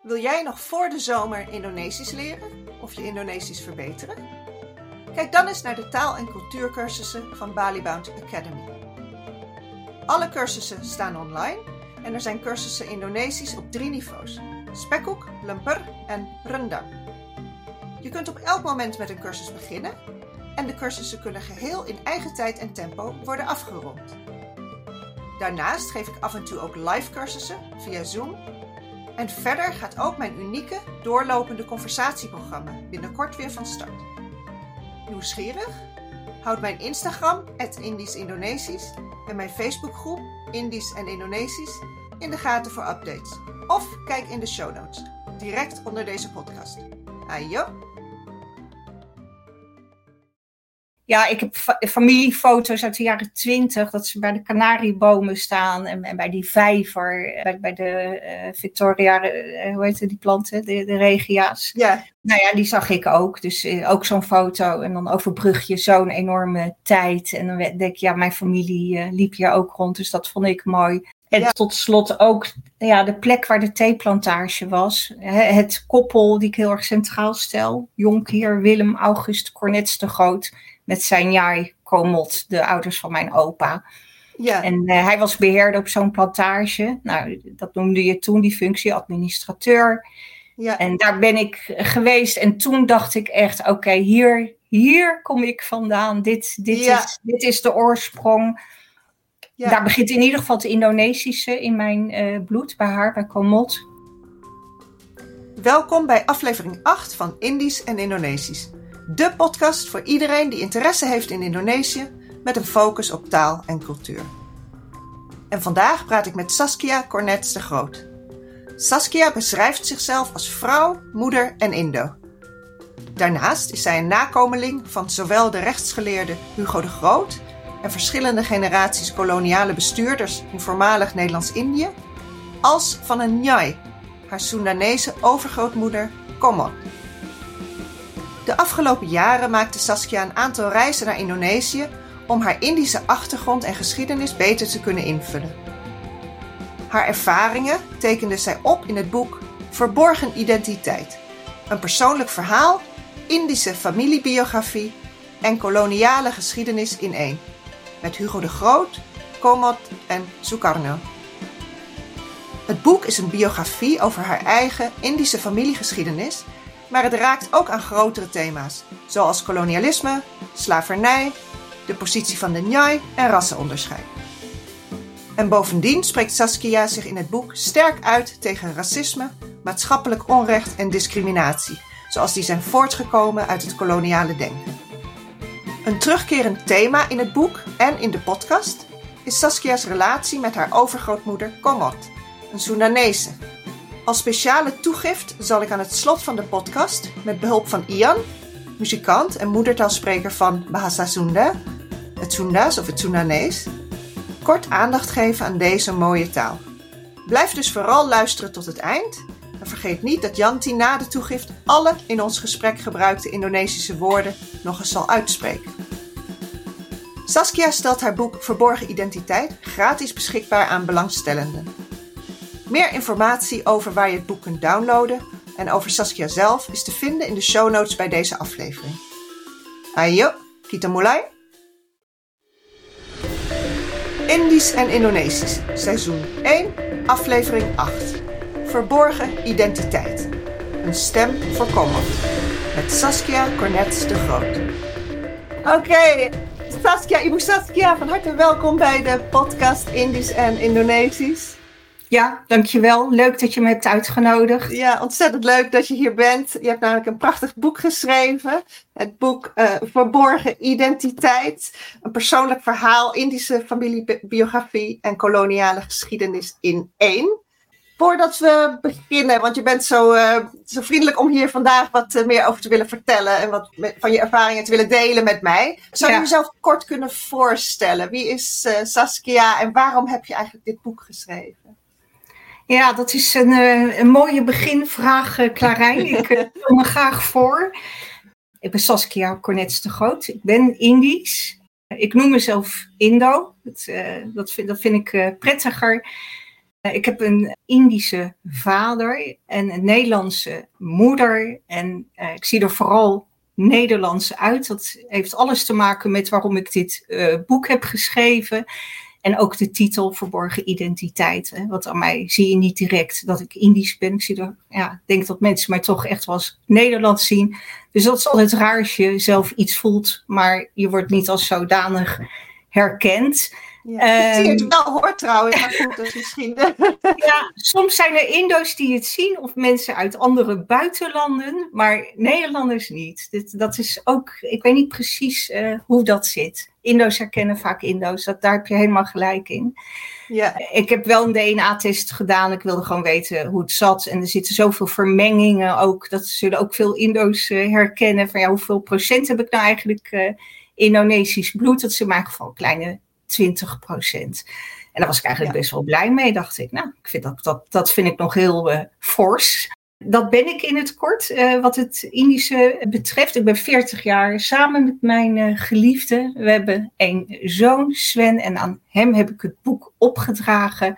Wil jij nog voor de zomer Indonesisch leren of je Indonesisch verbeteren? Kijk dan eens naar de taal- en cultuurcursussen van Balibound Academy. Alle cursussen staan online en er zijn cursussen Indonesisch op drie niveaus: spekhoek, lemper en rendang. Je kunt op elk moment met een cursus beginnen en de cursussen kunnen geheel in eigen tijd en tempo worden afgerond. Daarnaast geef ik af en toe ook live cursussen via Zoom en verder gaat ook mijn unieke doorlopende conversatieprogramma binnenkort weer van start. Nieuwsgierig? Houd mijn Instagram, Indisch Indonesisch, en mijn Facebookgroep Indisch en Indonesisch in de gaten voor updates. Of kijk in de show notes, direct onder deze podcast. Ayo! Ja, ik heb familiefoto's uit de jaren twintig, dat ze bij de kanariebomen staan en, en bij die vijver, bij, bij de uh, Victoria, uh, hoe heet die planten, de, de regia's. Ja. Nou ja, die zag ik ook. Dus uh, ook zo'n foto. En dan overbrug je zo'n enorme tijd. En dan denk ik, ja, mijn familie liep hier ook rond, dus dat vond ik mooi. En ja. tot slot ook ja, de plek waar de theeplantage was. Het koppel die ik heel erg centraal stel. Jonkheer Willem August Cornets de Groot met zijn Jai Komot, de ouders van mijn opa. Ja. En uh, hij was beheerder op zo'n plantage. Nou, dat noemde je toen die functie, administrateur. Ja. En daar ben ik geweest. En toen dacht ik echt, oké, okay, hier, hier kom ik vandaan. Dit, dit, Ja. is, dit is de oorsprong. Ja. Daar begint in ieder geval het Indonesische in mijn eh, bloed, bij haar, bij Komot. Welkom bij aflevering 8 van Indisch en Indonesisch. De podcast voor iedereen die interesse heeft in Indonesië met een focus op taal en cultuur. En vandaag praat ik met Saskia Cornets de Groot. Saskia beschrijft zichzelf als vrouw, moeder en Indo. Daarnaast is zij een nakomeling van zowel de rechtsgeleerde Hugo de Groot en verschillende generaties koloniale bestuurders in voormalig Nederlands-Indië, als van een Njai, haar Soendanese overgrootmoeder Komon. De afgelopen jaren maakte Saskia een aantal reizen naar Indonesië om haar Indische achtergrond en geschiedenis beter te kunnen invullen. Haar ervaringen tekende zij op in het boek Verborgen Identiteit, een persoonlijk verhaal, Indische familiebiografie en koloniale geschiedenis in één, met Hugo de Groot, Komot en Sukarno. Het boek is een biografie over haar eigen Indische familiegeschiedenis maar het raakt ook aan grotere thema's, zoals kolonialisme, slavernij, de positie van de Njai en rassenonderscheid. En bovendien spreekt Saskia zich in het boek sterk uit tegen racisme, maatschappelijk onrecht en discriminatie, zoals die zijn voortgekomen uit het koloniale denken. Een terugkerend thema in het boek en in de podcast is Saskia's relatie met haar overgrootmoeder Komot, een Soendanese, als speciale toegift zal ik aan het slot van de podcast, met behulp van Ian, muzikant en moedertaalspreker van Bahasa Sunda, het Sunda's of het Soendanees, kort aandacht geven aan deze mooie taal. Blijf dus vooral luisteren tot het eind en vergeet niet dat Janti na de toegift alle in ons gesprek gebruikte Indonesische woorden nog eens zal uitspreken. Saskia stelt haar boek Verborgen Identiteit gratis beschikbaar aan belangstellenden. Meer informatie over waar je het boek kunt downloaden en over Saskia zelf is te vinden in de show notes bij deze aflevering. Ayo, kita mulai. Indisch en Indonesisch, seizoen 1, aflevering 8. Verborgen identiteit. Een stem voor. Met Saskia Cornets de Groot. Oké, Saskia, Ibu Saskia, van harte welkom bij de podcast Indisch en Indonesisch. Ja, dankjewel. Leuk dat je me hebt uitgenodigd. Ja, ontzettend leuk dat je hier bent. Je hebt namelijk een prachtig boek geschreven. Het boek uh, Verborgen Identiteit. Een persoonlijk verhaal, Indische familiebiografie en koloniale geschiedenis in één. Voordat we beginnen, want je bent zo, uh, zo vriendelijk om hier vandaag wat uh, meer over te willen vertellen en wat van je ervaringen te willen delen met mij. Zou je Ja. jezelf kort kunnen voorstellen? Wie is Saskia en waarom heb je eigenlijk dit boek geschreven? Ja, dat is een, uh, een mooie beginvraag, uh, Clarijn. Ik uh, stel me graag voor. Ik ben Saskia Cornets de Groot. Ik ben Indisch. Ik noem mezelf Indo. Dat, dat, vind, dat vind ik prettiger. Ik heb een Indische vader en een Nederlandse moeder. En ik zie er vooral Nederlands uit. Dat heeft alles te maken met waarom ik dit boek heb geschreven. En ook de titel Verborgen Identiteit. Hè. Want aan mij zie je niet direct dat ik Indisch ben. Ik zie er, ja, denk dat mensen mij toch echt wel als Nederlands zien. Dus dat is altijd raar als je zelf iets voelt, maar je wordt niet als zodanig herkend. Ja, ik zie het wel hoor trouwens, maar goed, dus misschien... ja, soms zijn er Indo's die het zien of mensen uit andere buitenlanden, maar Nederlanders niet. Dit, dat is ook, ik weet niet precies uh, hoe dat zit. Indo's herkennen vaak Indo's, dat, daar heb je helemaal gelijk in. Ja. Ik heb wel een DNA-test gedaan, ik wilde gewoon weten hoe het zat. En er zitten zoveel vermengingen ook, dat zullen ook veel Indo's uh, herkennen. Van ja, hoeveel procent heb ik nou eigenlijk uh, Indonesisch bloed? Dat is in mijn geval een kleine 20 procent. En daar was ik eigenlijk best wel blij mee, dacht ik. Nou, ik vind dat, dat, dat vind ik nog heel uh, fors. Dat ben ik in het kort, uh, wat het Indische betreft. Ik ben 40 jaar samen met mijn uh, geliefde. We hebben een zoon, Sven, en aan hem heb ik het boek opgedragen.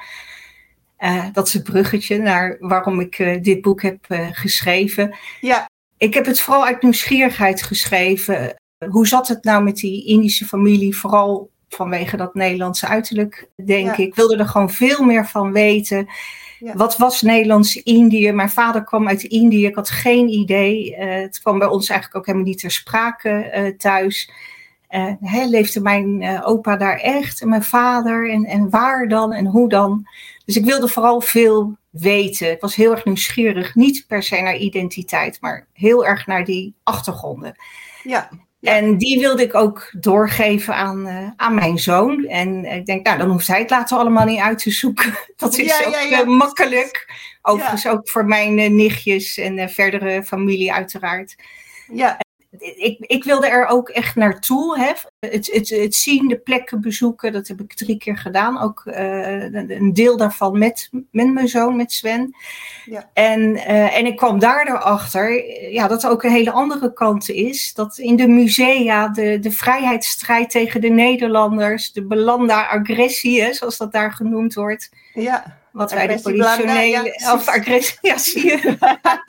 dat is het bruggetje naar waarom ik dit boek heb geschreven. Ja. Ik heb het vooral uit nieuwsgierigheid geschreven. Hoe zat het nou met die Indische familie, vooral vanwege dat Nederlandse uiterlijk, denk ik. Ik wilde er gewoon veel meer van weten. Wat was Nederlands-Indië? Mijn vader kwam uit Indië, ik had geen idee. Uh, het kwam bij ons eigenlijk ook helemaal niet ter sprake uh, thuis. Uh, leefde mijn opa daar echt en mijn vader en, en waar dan en hoe dan? Dus ik wilde vooral veel weten. Ik was heel erg nieuwsgierig, niet per se naar identiteit, maar heel erg naar die achtergronden. Ja. En die wilde ik ook doorgeven aan, uh, aan mijn zoon. En ik denk, nou, dan hoeft hij het later allemaal niet uit te zoeken. Dat is ja, ook ja, uh, makkelijk. Overigens ook voor mijn uh, nichtjes en verdere familie uiteraard. Ja ik, ik wilde er ook echt naartoe. Hè. Het, het, het zien, de plekken bezoeken, dat heb ik drie keer gedaan. Ook uh, een deel daarvan met, met mijn zoon, met Sven. Ja. En, uh, en ik kwam daar erachter ja, dat er ook een hele andere kant is. Dat in de musea de, de vrijheidsstrijd tegen de Nederlanders, de belanda-agressie, zoals dat daar genoemd wordt. Ja. Wat wij de politionele. Ja, of agressie, ja, zie je.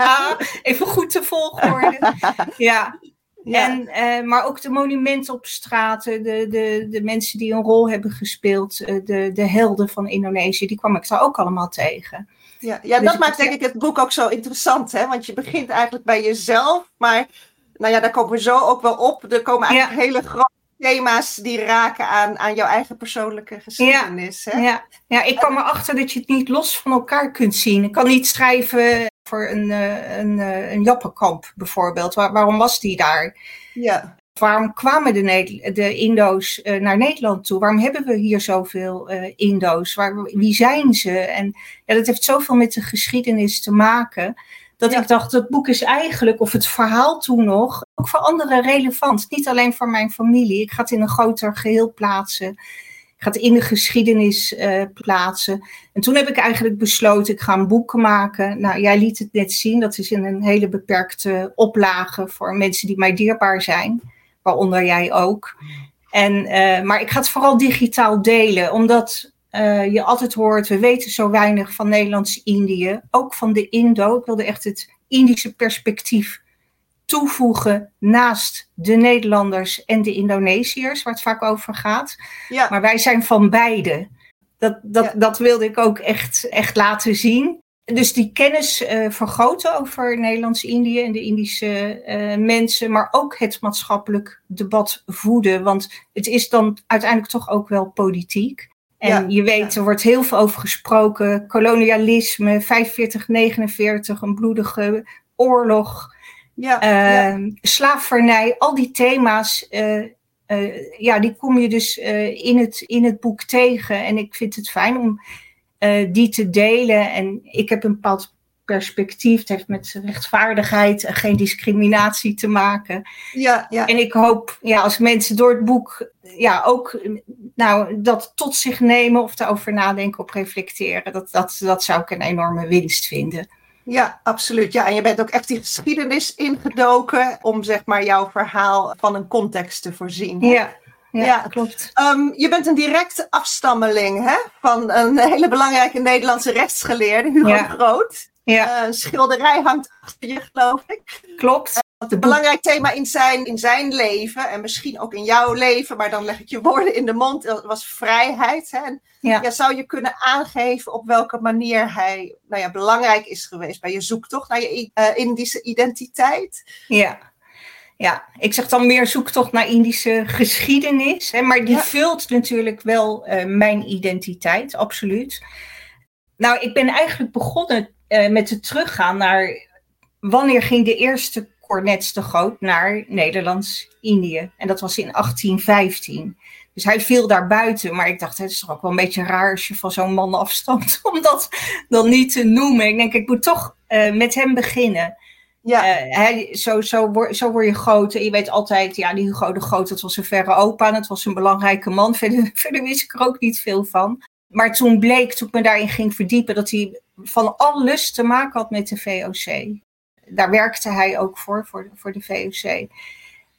Even goed te volgorde. Ja, en, uh, maar ook de monumenten op straten, de, de, de mensen die een rol hebben gespeeld, uh, de, de helden van Indonesië, die kwam ik daar ook allemaal tegen. Ja, ja dus dat maakt denk ik het boek ook zo interessant, hè? want je begint eigenlijk bij jezelf, maar nou ja, daar komen we zo ook wel op. Er komen eigenlijk hele grote thema's die raken aan, aan jouw eigen persoonlijke geschiedenis. Ja, hè? ja. ja, ik kwam erachter dat je het niet los van elkaar kunt zien. Ik kan niet schrijven voor een, uh, een, uh, een Jappenkamp bijvoorbeeld. Waar, waarom was die daar? Ja. Waarom kwamen de, de Indo's uh, naar Nederland toe? Waarom hebben we hier zoveel Indo's? Waar, wie zijn ze? En ja, dat heeft zoveel met de geschiedenis te maken. Dat ik dacht, het boek is eigenlijk, of het verhaal toen nog, ook voor anderen relevant. Niet alleen voor mijn familie. Ik ga het in een groter geheel plaatsen gaat in de geschiedenis uh, plaatsen. En toen heb ik eigenlijk besloten, ik ga een boek maken. Nou, jij liet het net zien, dat is in een hele beperkte oplage voor mensen die mij dierbaar zijn, waaronder jij ook. En, uh, maar ik ga het vooral digitaal delen, omdat uh, je altijd hoort, we weten zo weinig van Nederlands-Indië, ook van de Indo. Ik wilde echt het Indische perspectief toevoegen naast de Nederlanders en de Indonesiërs, waar het vaak over gaat. Ja. Maar wij zijn van beide. Dat, dat, dat wilde ik ook echt, echt laten zien. Dus die kennis uh, vergroten over Nederlands-Indië en de Indische uh, mensen, maar ook het maatschappelijk debat voeden. Want het is dan uiteindelijk toch ook wel politiek. En je weet, er wordt heel veel over gesproken. Kolonialisme, 45, 49, een bloedige oorlog. Ja, uh, Slavernij, al die thema's, uh, uh, ja, die kom je dus eh, in, het, in het boek tegen. En ik vind het fijn om die te delen. En ik heb een bepaald perspectief. Het heeft met rechtvaardigheid en geen discriminatie te maken. Ja, ja. En ik hoop, ja, als mensen door het boek ja, ook nou, dat tot zich nemen of erover nadenken of reflecteren, dat, dat, dat zou ik een enorme winst vinden. Ja, absoluut. Ja, en je bent ook echt die geschiedenis ingedoken om zeg maar jouw verhaal van een context te voorzien. Ja, ja, klopt. Um, je bent een directe afstammeling hè? van een hele belangrijke Nederlandse rechtsgeleerde, Hugo ja. Groot. Ja. Uh, een schilderij hangt achter je, geloof ik. Klopt. Een belangrijk thema in zijn, in zijn leven en misschien ook in jouw leven, maar dan leg ik je woorden in de mond, dat was vrijheid. Hè? En, ja. ja. zou je kunnen aangeven op welke manier hij nou ja, belangrijk is geweest bij je zoektocht naar je uh, Indische identiteit? Ja. Ja, ik zeg dan meer zoektocht naar Indische geschiedenis. Hè, maar die vult natuurlijk wel uh, mijn identiteit, absoluut. Nou, ik ben eigenlijk begonnen uh, met het teruggaan naar wanneer ging de eerste Cornets de Groot naar Nederlands-Indië. En dat was in 1815. Dus hij viel daar buiten. Maar ik dacht, het is toch ook wel een beetje raar als je van zo'n man afstamt om dat dan niet te noemen. Ik denk, ik moet toch uh, met hem beginnen. Ja. Uh, hij, zo, zo, word, zo word je groot. En je weet altijd, ja, die Hugo de Groot, dat was een verre opa. En dat was een belangrijke man. Verder, verder wist ik er ook niet veel van. Maar toen bleek, toen ik me daarin ging verdiepen, dat hij van alles te maken had met de VOC. Daar werkte hij ook voor, voor, voor de VOC.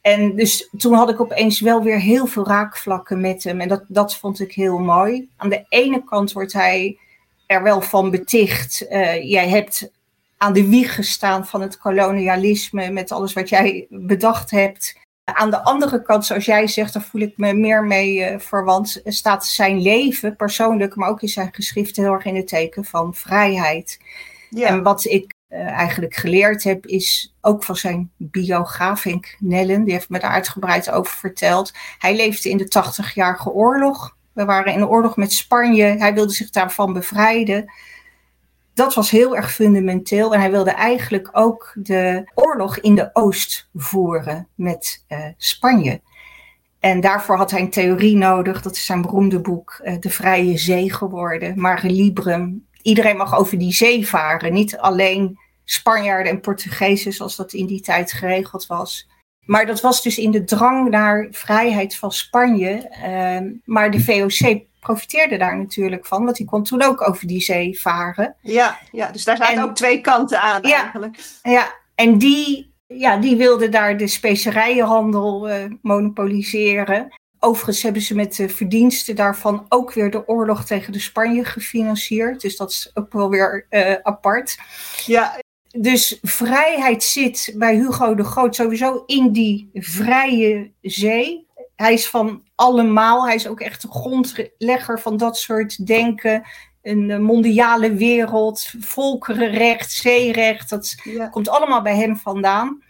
En dus toen had ik opeens wel weer heel veel raakvlakken met hem. En dat, dat vond ik heel mooi. Aan de ene kant wordt hij er wel van beticht. Uh, jij hebt aan de wieg gestaan van het kolonialisme met alles wat jij bedacht hebt. Aan de andere kant, zoals jij zegt, daar voel ik me meer mee uh, verwant, staat zijn leven persoonlijk, maar ook in zijn geschrift heel erg in het teken van vrijheid. Ja. En wat ik eigenlijk geleerd heb, is ook van zijn biograaf Henk Nellen, die heeft me daar uitgebreid over verteld. Hij leefde in de 80-jarige oorlog. We waren in de oorlog met Spanje. Hij wilde zich daarvan bevrijden dat was heel erg fundamenteel. En hij wilde eigenlijk ook de oorlog in de Oost voeren met uh, Spanje. En daarvoor had hij een theorie nodig. Dat is zijn beroemde boek uh, De Vrije Zee geworden. Mare Librum. Iedereen mag over die zee varen. Niet alleen Spanjaarden en Portugezen zoals dat in die tijd geregeld was. Maar dat was dus in de drang naar vrijheid van Spanje. Uh, maar de VOC profiteerde daar natuurlijk van, want die kon toen ook over die zee varen. Ja, ja dus daar zaten ook twee kanten aan ja, eigenlijk. Ja, en die, ja, die wilden daar de specerijenhandel uh, monopoliseren. Overigens hebben ze met de verdiensten daarvan ook weer de oorlog tegen de Spanje gefinancierd. Dus dat is ook wel weer uh, apart. Ja. Dus vrijheid zit bij Hugo de Groot sowieso in die vrije zee hij is van allemaal. Hij is ook echt de grondlegger van dat soort denken. Een mondiale wereld, volkerenrecht, zeerecht. Dat komt allemaal bij hem vandaan.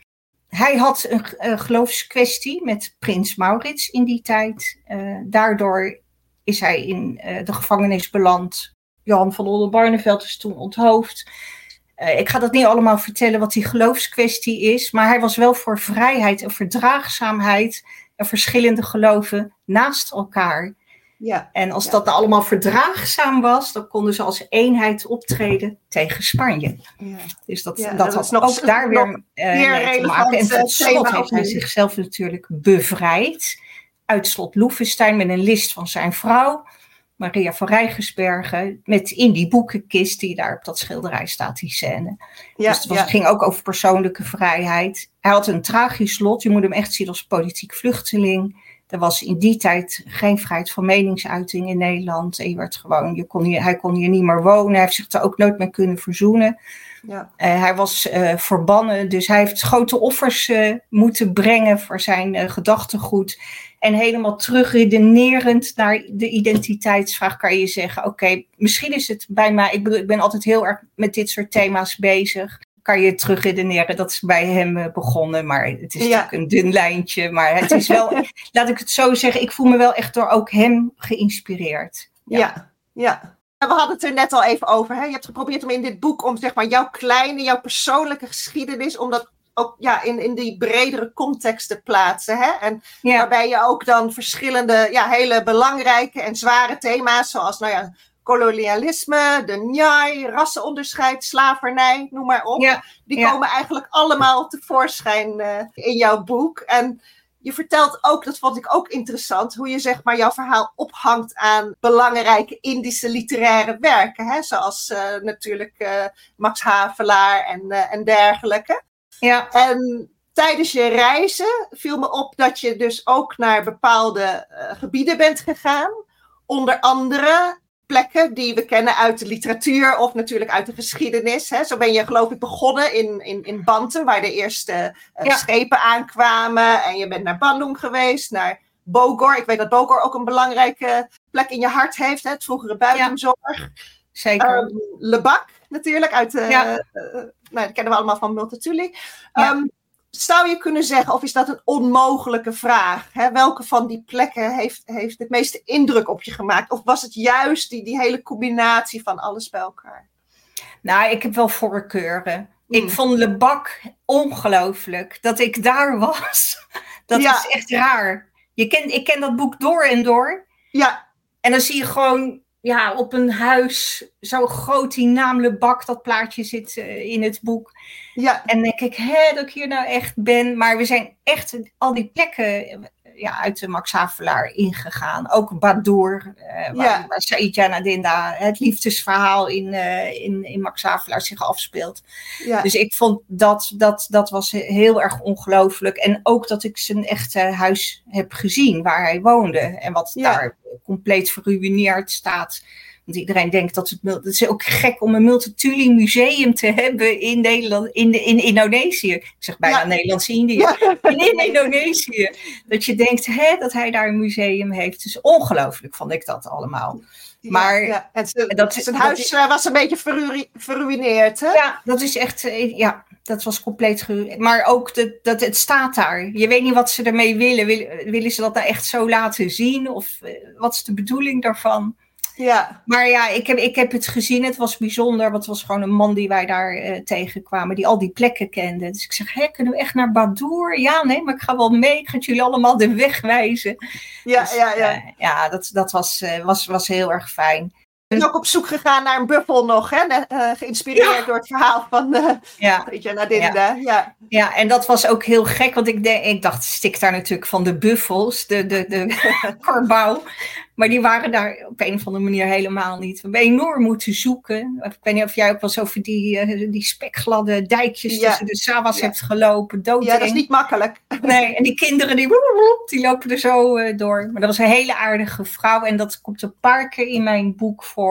Hij had een, een geloofskwestie met prins Maurits in die tijd. Uh, daardoor is hij in uh, de gevangenis beland. Johan van Oldenbarneveld is toen onthoofd. Uh, ik ga dat niet allemaal vertellen wat die geloofskwestie is, maar hij was wel voor vrijheid en verdraagzaamheid en verschillende geloven naast elkaar. Ja, en als dat nou allemaal verdraagzaam was, dan konden ze als eenheid optreden tegen Spanje. Ja. Dus dat, dat, dat had nog, ook daar weer uh, mee te maken. En tot slot heeft hij zichzelf natuurlijk bevrijd uit slot Loevestein met een list van zijn vrouw. Maria van Rijgensbergen, met in die boekenkist die daar op dat schilderij staat, die scène. Ja, dus het, was, ging ook over persoonlijke vrijheid. Hij had een tragisch lot, je moet hem echt zien als politiek vluchteling. Er was in die tijd geen vrijheid van meningsuiting in Nederland. En je werd gewoon, je kon hier, hij kon hier niet meer wonen. Hij heeft zich er ook nooit mee kunnen verzoenen. Ja. Uh, hij was uh, verbannen, dus hij heeft grote offers uh, moeten brengen voor zijn gedachtegoed. En helemaal terugredenerend naar de identiteitsvraag kan je zeggen: oké, misschien is het bij mij, ik bedoel, ik ben altijd heel erg met dit soort thema's bezig. Kan je terugredeneren, dat is bij hem eh, begonnen, maar het is natuurlijk een dun lijntje. Maar het is wel, laat ik het zo zeggen, ik voel me wel echt door ook hem geïnspireerd. ja. ja. ja. We hadden het er net al even over. Hè? Je hebt geprobeerd om in dit boek om zeg maar jouw kleine, jouw persoonlijke geschiedenis, om dat ook ja, in, in die bredere context te plaatsen. Hè? En waarbij je ook dan verschillende ja, hele belangrijke en zware thema's, zoals nou ja, kolonialisme, de njai, rassenonderscheid, slavernij, noem maar op. die komen eigenlijk allemaal tevoorschijn uh, in jouw boek. En je vertelt ook, dat vond ik ook interessant, hoe je zeg maar jouw verhaal ophangt aan belangrijke Indische literaire werken. Hè? Zoals uh, natuurlijk uh, Max Havelaar en, en dergelijke. Ja. En tijdens je reizen viel me op dat je dus ook naar bepaalde eh, gebieden bent gegaan. Onder andere plekken die we kennen uit de literatuur of natuurlijk uit de geschiedenis. Hè. Zo ben je geloof ik begonnen in, in, in Banten, waar de eerste uh, schepen aankwamen. En je bent naar Bandung geweest, naar Bogor. Ik weet dat Bogor ook een belangrijke plek in je hart heeft, hè, het vroegere buitenzorg. Ja, zeker. Um, Lebak natuurlijk, uit, uh, ja. uh, nou, dat kennen we allemaal van Multatuli. Um, zou je kunnen zeggen, of is dat een onmogelijke vraag? Hè? Welke van die plekken heeft, heeft het meeste indruk op je gemaakt? Of was het juist die, die hele combinatie van alles bij elkaar? Nou, ik heb wel voorkeuren. Mm. Ik vond Lebak ongelooflijk dat ik daar was. Dat ja. is echt raar. Je kent, ik ken dat boek door en door. Ja. En dan zie je gewoon ja, op een huis, zo groot die naam Lebak, dat plaatje zit uh, in het boek. Ja. En denk ik, hè, dat ik hier nou echt ben. Maar we zijn echt al die plekken ja, uit de Max Havelaar ingegaan. Ook Badour, uh, waar, Ja. waar Saïdja Nadinda het liefdesverhaal in, uh, in, in Max Havelaar zich afspeelt. Ja. Dus ik vond dat, dat, dat was heel erg ongelooflijk. En ook dat ik zijn echte huis heb gezien waar hij woonde. En wat Ja. daar compleet verruineerd staat. Want iedereen denkt dat het, het is ook gek om een Multatuli museum te hebben in Nederland, in, in Indonesië. Ik zeg bijna Ja. Nederlands-Indië. Ja. In, in Indonesië. Dat je denkt hè, dat hij daar een museum heeft. Dus ongelooflijk vond ik dat allemaal. Maar- ja. En zijn, dat- zijn dat huis is- eh, was een beetje verru- verruineerd. Hè? Ja, dat is echt, eh, ja, dat was compleet. Maar ook de, dat het staat daar. Je weet niet wat ze ermee willen. Willen, willen ze dat nou echt zo laten zien? Of eh, wat is de bedoeling daarvan? Ja. Maar ja, ik heb, ik heb het gezien. Het was bijzonder. Want het was gewoon een man die wij daar eh, tegenkwamen. Die al die plekken kende. Dus ik zeg, hè, kunnen we echt naar Badoer? Ja, nee, maar ik ga wel mee. Ik ga jullie allemaal de weg wijzen. Ja, Dus, ja, ja. eh, ja, dat, dat was, eh, was, was heel erg fijn. Je bent ook op zoek gegaan naar een buffel nog, hè? Eh, geïnspireerd Ja. door het verhaal van uh, Ja. Nadinda. Ja. Ja. Ja, en dat was ook heel gek, want ik, denk, ik dacht, stik daar natuurlijk van de buffels, de, de, de karbouw. Maar die waren daar op een of andere manier helemaal niet. We hebben enorm moeten zoeken. Ik weet niet of jij ook wel eens over die, eh, die spekgladde dijkjes Ja. tussen de sawas hebt gelopen. Doodeng. ja, dat is niet makkelijk. Nee, en die kinderen die, die lopen er zo door. Maar dat was een hele aardige vrouw. En dat komt een paar keer in mijn boek voor.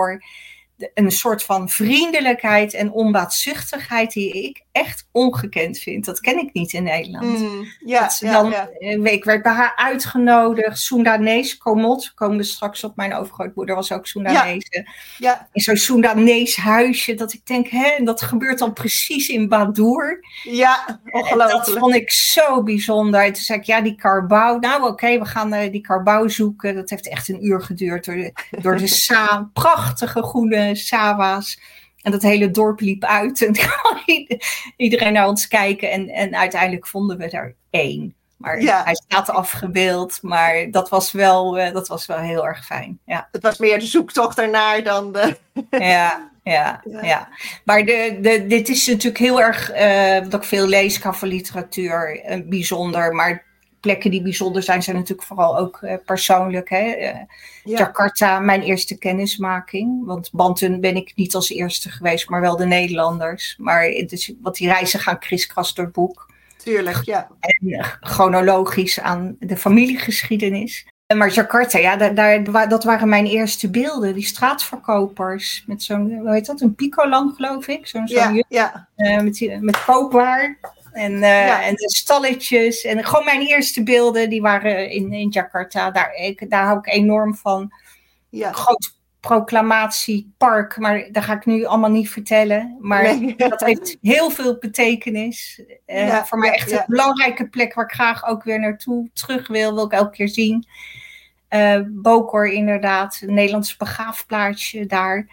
De- Een soort van vriendelijkheid en onbaatzuchtigheid die ik echt ongekend vind. Dat ken ik niet in Nederland. Mm, ja, dat ze ja, dan, ja. Ik werd bij haar uitgenodigd. Soendanees, Komot, komen we straks op. Mijn overgrootmoeder was ook Soendanese. ja, In zo'n Soendanees huisje. Dat ik denk, hè, en dat gebeurt dan precies in Badoer. ja, En dat ongelooflijk. vond ik zo bijzonder. En toen zei ik, ja, die karbouw. Nou, oké, we gaan eh, die karbouw zoeken. Dat heeft echt een uur geduurd door de, door de sa prachtige groene sawa's. En dat hele dorp liep uit. En iedereen naar ons kijken. En, en uiteindelijk vonden we er één. Maar Ja. hij staat afgebeeld. Maar dat was wel, eh, dat was wel heel erg fijn. Ja. Het was meer de zoektocht ernaar dan de... Ja, ja, Ja. ja. Maar de, de, dit is natuurlijk heel erg, eh, wat ik veel lees qua van literatuur, eh, bijzonder. Maar plekken die bijzonder zijn, zijn natuurlijk vooral ook eh, persoonlijk. Hè? Eh, Ja, Jakarta, mijn eerste kennismaking. Want Banten ben ik niet als eerste geweest, maar wel de Nederlanders. Maar is, want die reizen gaan kriskras door het boek. tuurlijk, ja. En eh, chronologisch aan de familiegeschiedenis. En Maar Jakarta, ja, daar, daar, dat waren mijn eerste beelden. Die straatverkopers met zo'n, hoe heet dat, een picolan geloof ik. Zo'n zo'n Ja, ja, met, met koopwaar. En, eh, Ja. en de stalletjes. En gewoon mijn eerste beelden, die waren in, in Jakarta. Daar, ik, daar hou ik enorm van. ja. Groot proclamatiepark, maar daar ga ik nu allemaal niet vertellen. Maar Nee. dat heeft heel veel betekenis. Eh, Ja, voor mij echt een belangrijke plek waar ik graag ook weer naartoe terug wil. Wil ik elke keer zien. Eh Bokor inderdaad, een Nederlands begraafplaatsje daar.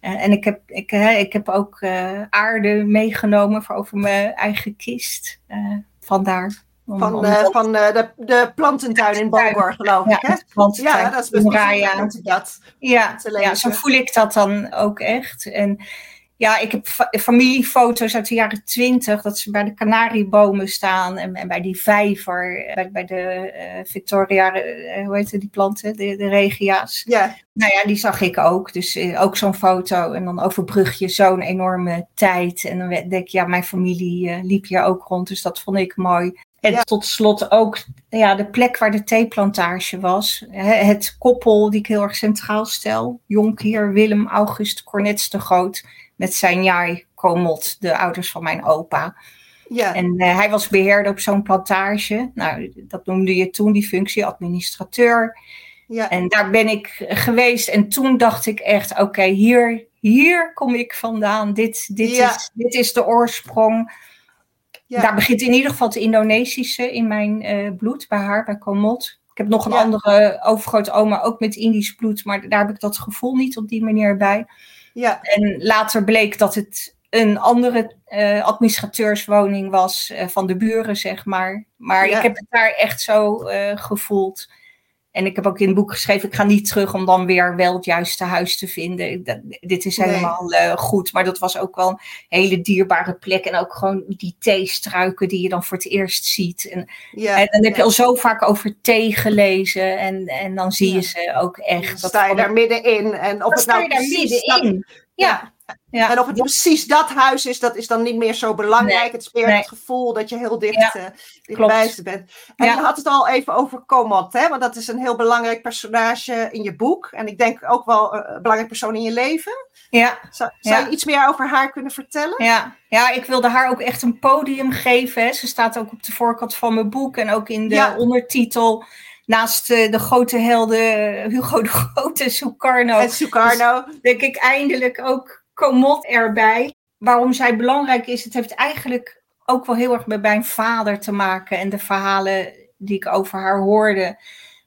Eh, en ik heb, ik, heb ook eh, aarde meegenomen voor over mijn eigen kist. eh, vandaar. Om- Van, om eh, dat- van eh, de, de plantentuin in Bangor, geloof ik, hè? ja, want Ja, dat is best Raya. bijzonder dat. Ja, ja, zo voel ik dat dan ook echt. En Ja, ik heb familiefoto's uit de jaren twintig, dat ze bij de kanariebomen staan en, en bij die vijver, bij, bij de uh, Victoria, uh, hoe heet die planten, de, de regia's. Ja. Nou ja, die zag ik ook. Dus uh, ook zo'n foto. En dan overbrug je zo'n enorme tijd. En dan denk ik, ja, mijn familie liep hier ook rond, dus dat vond ik mooi. En ja. tot slot ook ja, de plek waar de theeplantage was. Het koppel die ik heel erg centraal stel. Jonkheer Willem August Cornets de Groot met zijn Jai Komot, de ouders van mijn opa. Ja. En uh, hij was beheerder op zo'n plantage. Nou, dat noemde je toen die functie, administrateur. Ja. En daar ben ik geweest. En toen dacht ik echt, oké, okay, hier, hier kom ik vandaan. Dit, dit, Ja. is, dit is de oorsprong. Ja. Daar begint in ieder geval het Indonesische in mijn eh, bloed, bij haar, bij Komot. Ik heb nog een andere overgrootoma, ook met Indisch bloed. Maar daar heb ik dat gevoel niet op die manier bij. Ja. En later bleek dat het een andere eh, administrateurswoning was eh, van de buren, zeg maar. Maar Ja. ik heb het daar echt zo eh, gevoeld. En ik heb ook in het boek geschreven, ik ga niet terug om dan weer wel het juiste huis te vinden. Dat- dit is Nee. helemaal eh, goed. Maar dat was ook wel een hele dierbare plek. En ook gewoon die theestruiken die je dan voor het eerst ziet. En, Ja. en dan heb je al zo vaak over thee gelezen. En, en dan zie je Ja. ze ook echt. Dan sta je daar middenin. En dan het sta nou je daar middenin. Ja. ja. En of het precies dat huis is, dat is dan niet meer zo belangrijk. Nee, Het is meer nee. het gevoel dat je heel dicht, Ja, dichtbij ze bent. En je had het al even over Komot, hè? want dat is een heel belangrijk personage in je boek. En ik denk ook wel eh, een belangrijk persoon in je leven. ja. Zou, zou je iets meer over haar kunnen vertellen? Ja, ja, ik wilde haar ook echt een podium geven. Hè. Ze staat ook op de voorkant van mijn boek en ook in de Ja. ondertitel. Naast eh, de grote helden eh, Hugo de Grote Sukarno. En Sukarno. denk ik eindelijk ook Komot erbij. Waarom zij belangrijk is, het heeft eigenlijk ook wel heel erg met mijn vader te maken. En de verhalen die ik over haar hoorde.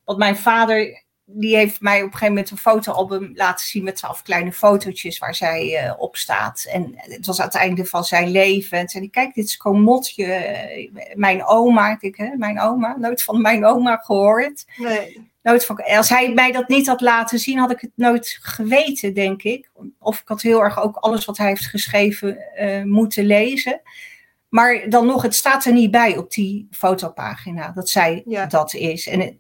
Want mijn vader, die heeft mij op een gegeven moment een fotoalbum laten zien met twaalf kleine fotootjes waar zij eh, op staat. En het was aan het einde van zijn leven. En zei hij, kijk, dit is Komotje, eh, mijn oma. Ik denk, hè, mijn oma? Nooit van mijn oma gehoord. Nee. Nooit van, als hij mij dat niet had laten zien, had ik het nooit geweten, denk ik. Of ik had heel erg ook alles wat hij heeft geschreven eh, moeten lezen. Maar dan nog, het staat er niet bij op die fotopagina dat zij Ja. dat is. En het-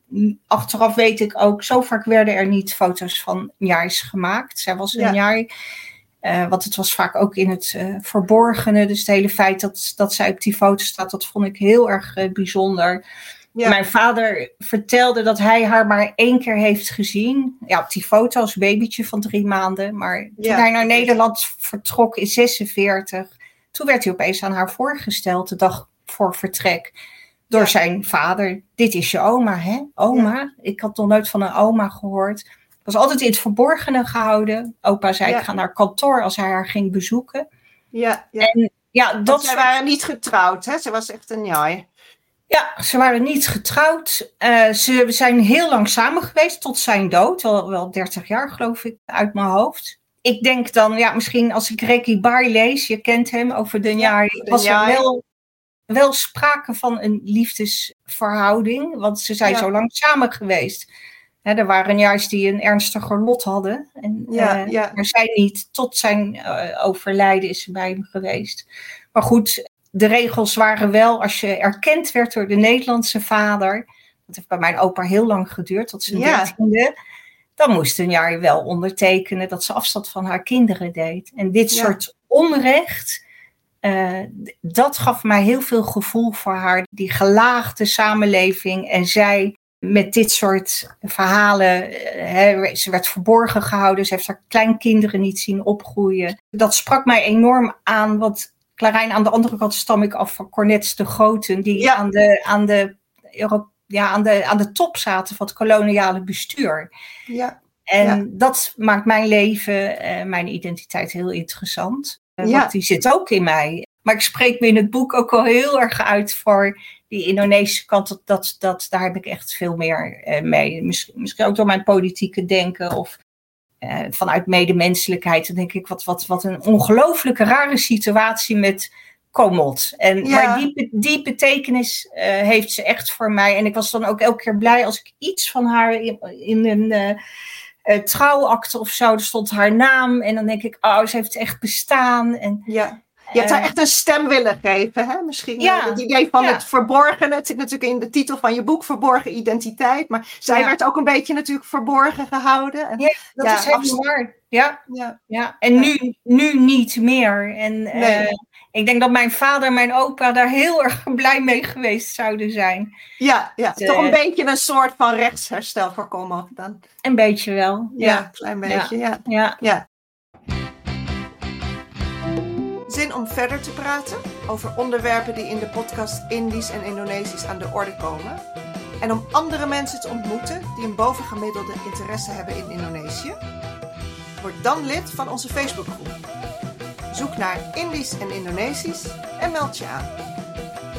achteraf weet ik ook, zo vaak werden er niet foto's van Njais gemaakt. Zij was Ja. een jaar. eh, want het was vaak ook in het eh, verborgene. Dus het hele feit dat, dat zij op die foto staat, dat vond ik heel erg eh, bijzonder. Ja. Mijn vader vertelde dat hij haar maar één keer heeft gezien. Ja, op die foto als babytje van drie maanden. Maar toen Ja. hij naar Nederland vertrok in 46, toen werd hij opeens aan haar voorgesteld de dag voor vertrek. Door Ja. zijn vader. Dit is je oma, hè? Oma? Ik had nog nooit van een oma gehoord. Was altijd in het verborgene gehouden. Opa zei, Ja. ik ga naar kantoor als hij haar ging bezoeken. Ja, ja. En ja, Dat zij soort waren niet getrouwd, hè? Ze was echt een jai. Ja, ze waren niet getrouwd. Eh, ze zijn heel lang samen geweest tot zijn dood. Wel, wel 30 jaar, geloof ik, uit mijn hoofd. Ik denk dan, ja, misschien als ik Reki Bar lees, je kent hem over de jaar, was er wel, wel sprake van een liefdesverhouding. Want ze zijn Ja. zo lang samen geweest. Hè, er waren juist die een ernstiger lot hadden. En, Ja, eh, ja. Maar zij niet. Tot zijn eh, overlijden is ze bij hem geweest. Maar goed, de regels waren wel, als je erkend werd door de Nederlandse vader, dat heeft bij mijn opa heel lang geduurd, tot zijn Ja. Dan moest een jaar wel ondertekenen dat ze afstand van haar kinderen deed. En dit soort onrecht, eh, dat gaf mij heel veel gevoel voor haar. Die gelaagde samenleving en zij met dit soort verhalen, eh, hè, ze werd verborgen gehouden, ze heeft haar kleinkinderen niet zien opgroeien. Dat sprak mij enorm aan, want Clarijn, aan de andere kant stam ik af van Cornets de Groten, die Ja. aan, de, aan, de, Euro- ja, aan, de, aan de top zaten van het koloniale bestuur. Ja. En Ja. dat maakt mijn leven, eh, mijn identiteit heel interessant. Eh, Ja. Want die zit ook in mij. Maar ik spreek me in het boek ook al heel erg uit voor die Indonesische kant. Dat, dat, dat, daar heb ik echt veel meer eh, mee. Misschien, misschien ook door mijn politieke denken of vanuit medemenselijkheid. Dan denk ik, wat, wat, wat een ongelooflijke rare situatie met Komot. En, Ja. Maar die, be- die betekenis eh, heeft ze echt voor mij. En ik was dan ook elke keer blij als ik iets van haar in, in een... uh, trouwakte of zo, er stond haar naam. En dan denk ik, oh, ze heeft echt bestaan. En, ja. Je hebt haar echt een stem willen geven, hè? Misschien ja, het idee van het verborgen. Het zit natuurlijk in de titel van je boek, Verborgen Identiteit. Maar zij werd ook een beetje natuurlijk verborgen gehouden. En, ja, dat is helemaal waar. Ja, ja. ja. en Nu, nu niet meer. En nee. Ik denk dat mijn vader en mijn opa daar heel erg blij mee geweest zouden zijn. Ja, ja. toch een eh, beetje een soort van rechtsherstel voorkomen dan. Een beetje wel. Ja, een klein beetje, ja. ja. ja. Zin om verder te praten over onderwerpen die in de podcast Indisch en Indonesisch aan de orde komen. En om andere mensen te ontmoeten die een bovengemiddelde interesse hebben in Indonesië. Word dan lid van onze Facebookgroep. Zoek naar Indisch en Indonesisch en meld je aan.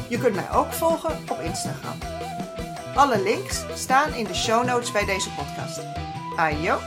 Je kunt mij ook volgen op Instagram. Alle links staan in de show notes bij deze podcast. Ayo!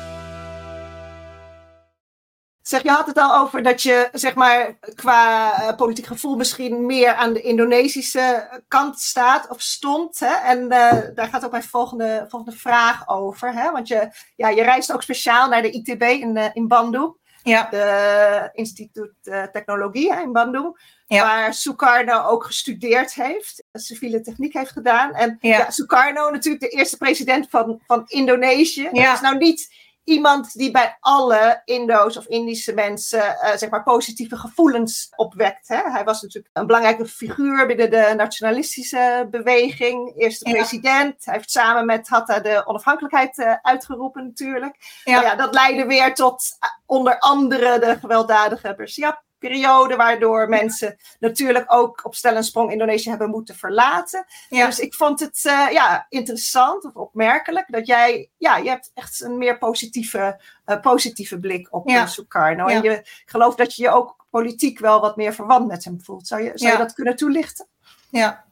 Zeg, je had het al over dat je, zeg maar, qua uh, politiek gevoel misschien meer aan de Indonesische kant staat of stond. Hè? En uh, daar gaat ook mijn volgende, volgende vraag over. Hè? Want je, ja, je reist ook speciaal naar de ITB in, uh, in Bandung. Ja. De Instituut uh, Technologie in Bandung. Waar Sukarno ook gestudeerd heeft. Civiele techniek heeft gedaan. En ja. Sukarno natuurlijk de eerste president van, van Indonesië. Ja. Dat is nou niet iemand die bij alle Indo's of Indische mensen uh, zeg maar positieve gevoelens opwekt. Hè? Hij was natuurlijk een belangrijke figuur binnen de nationalistische beweging, eerste president. Hij heeft samen met Hatta de onafhankelijkheid uh, uitgeroepen natuurlijk. Ja. ja. dat leidde weer tot uh, onder andere de gewelddadige Bersiap periode, waardoor mensen natuurlijk ook op stel en sprong Indonesië hebben moeten verlaten. Dus ik vond het uh, ja, interessant of opmerkelijk dat jij, ja, je hebt echt een meer positieve, uh, positieve blik op ja. Sukarno. En je gelooft dat je je ook politiek wel wat meer verwant met hem voelt. Zou je, zou je dat kunnen toelichten? Ja.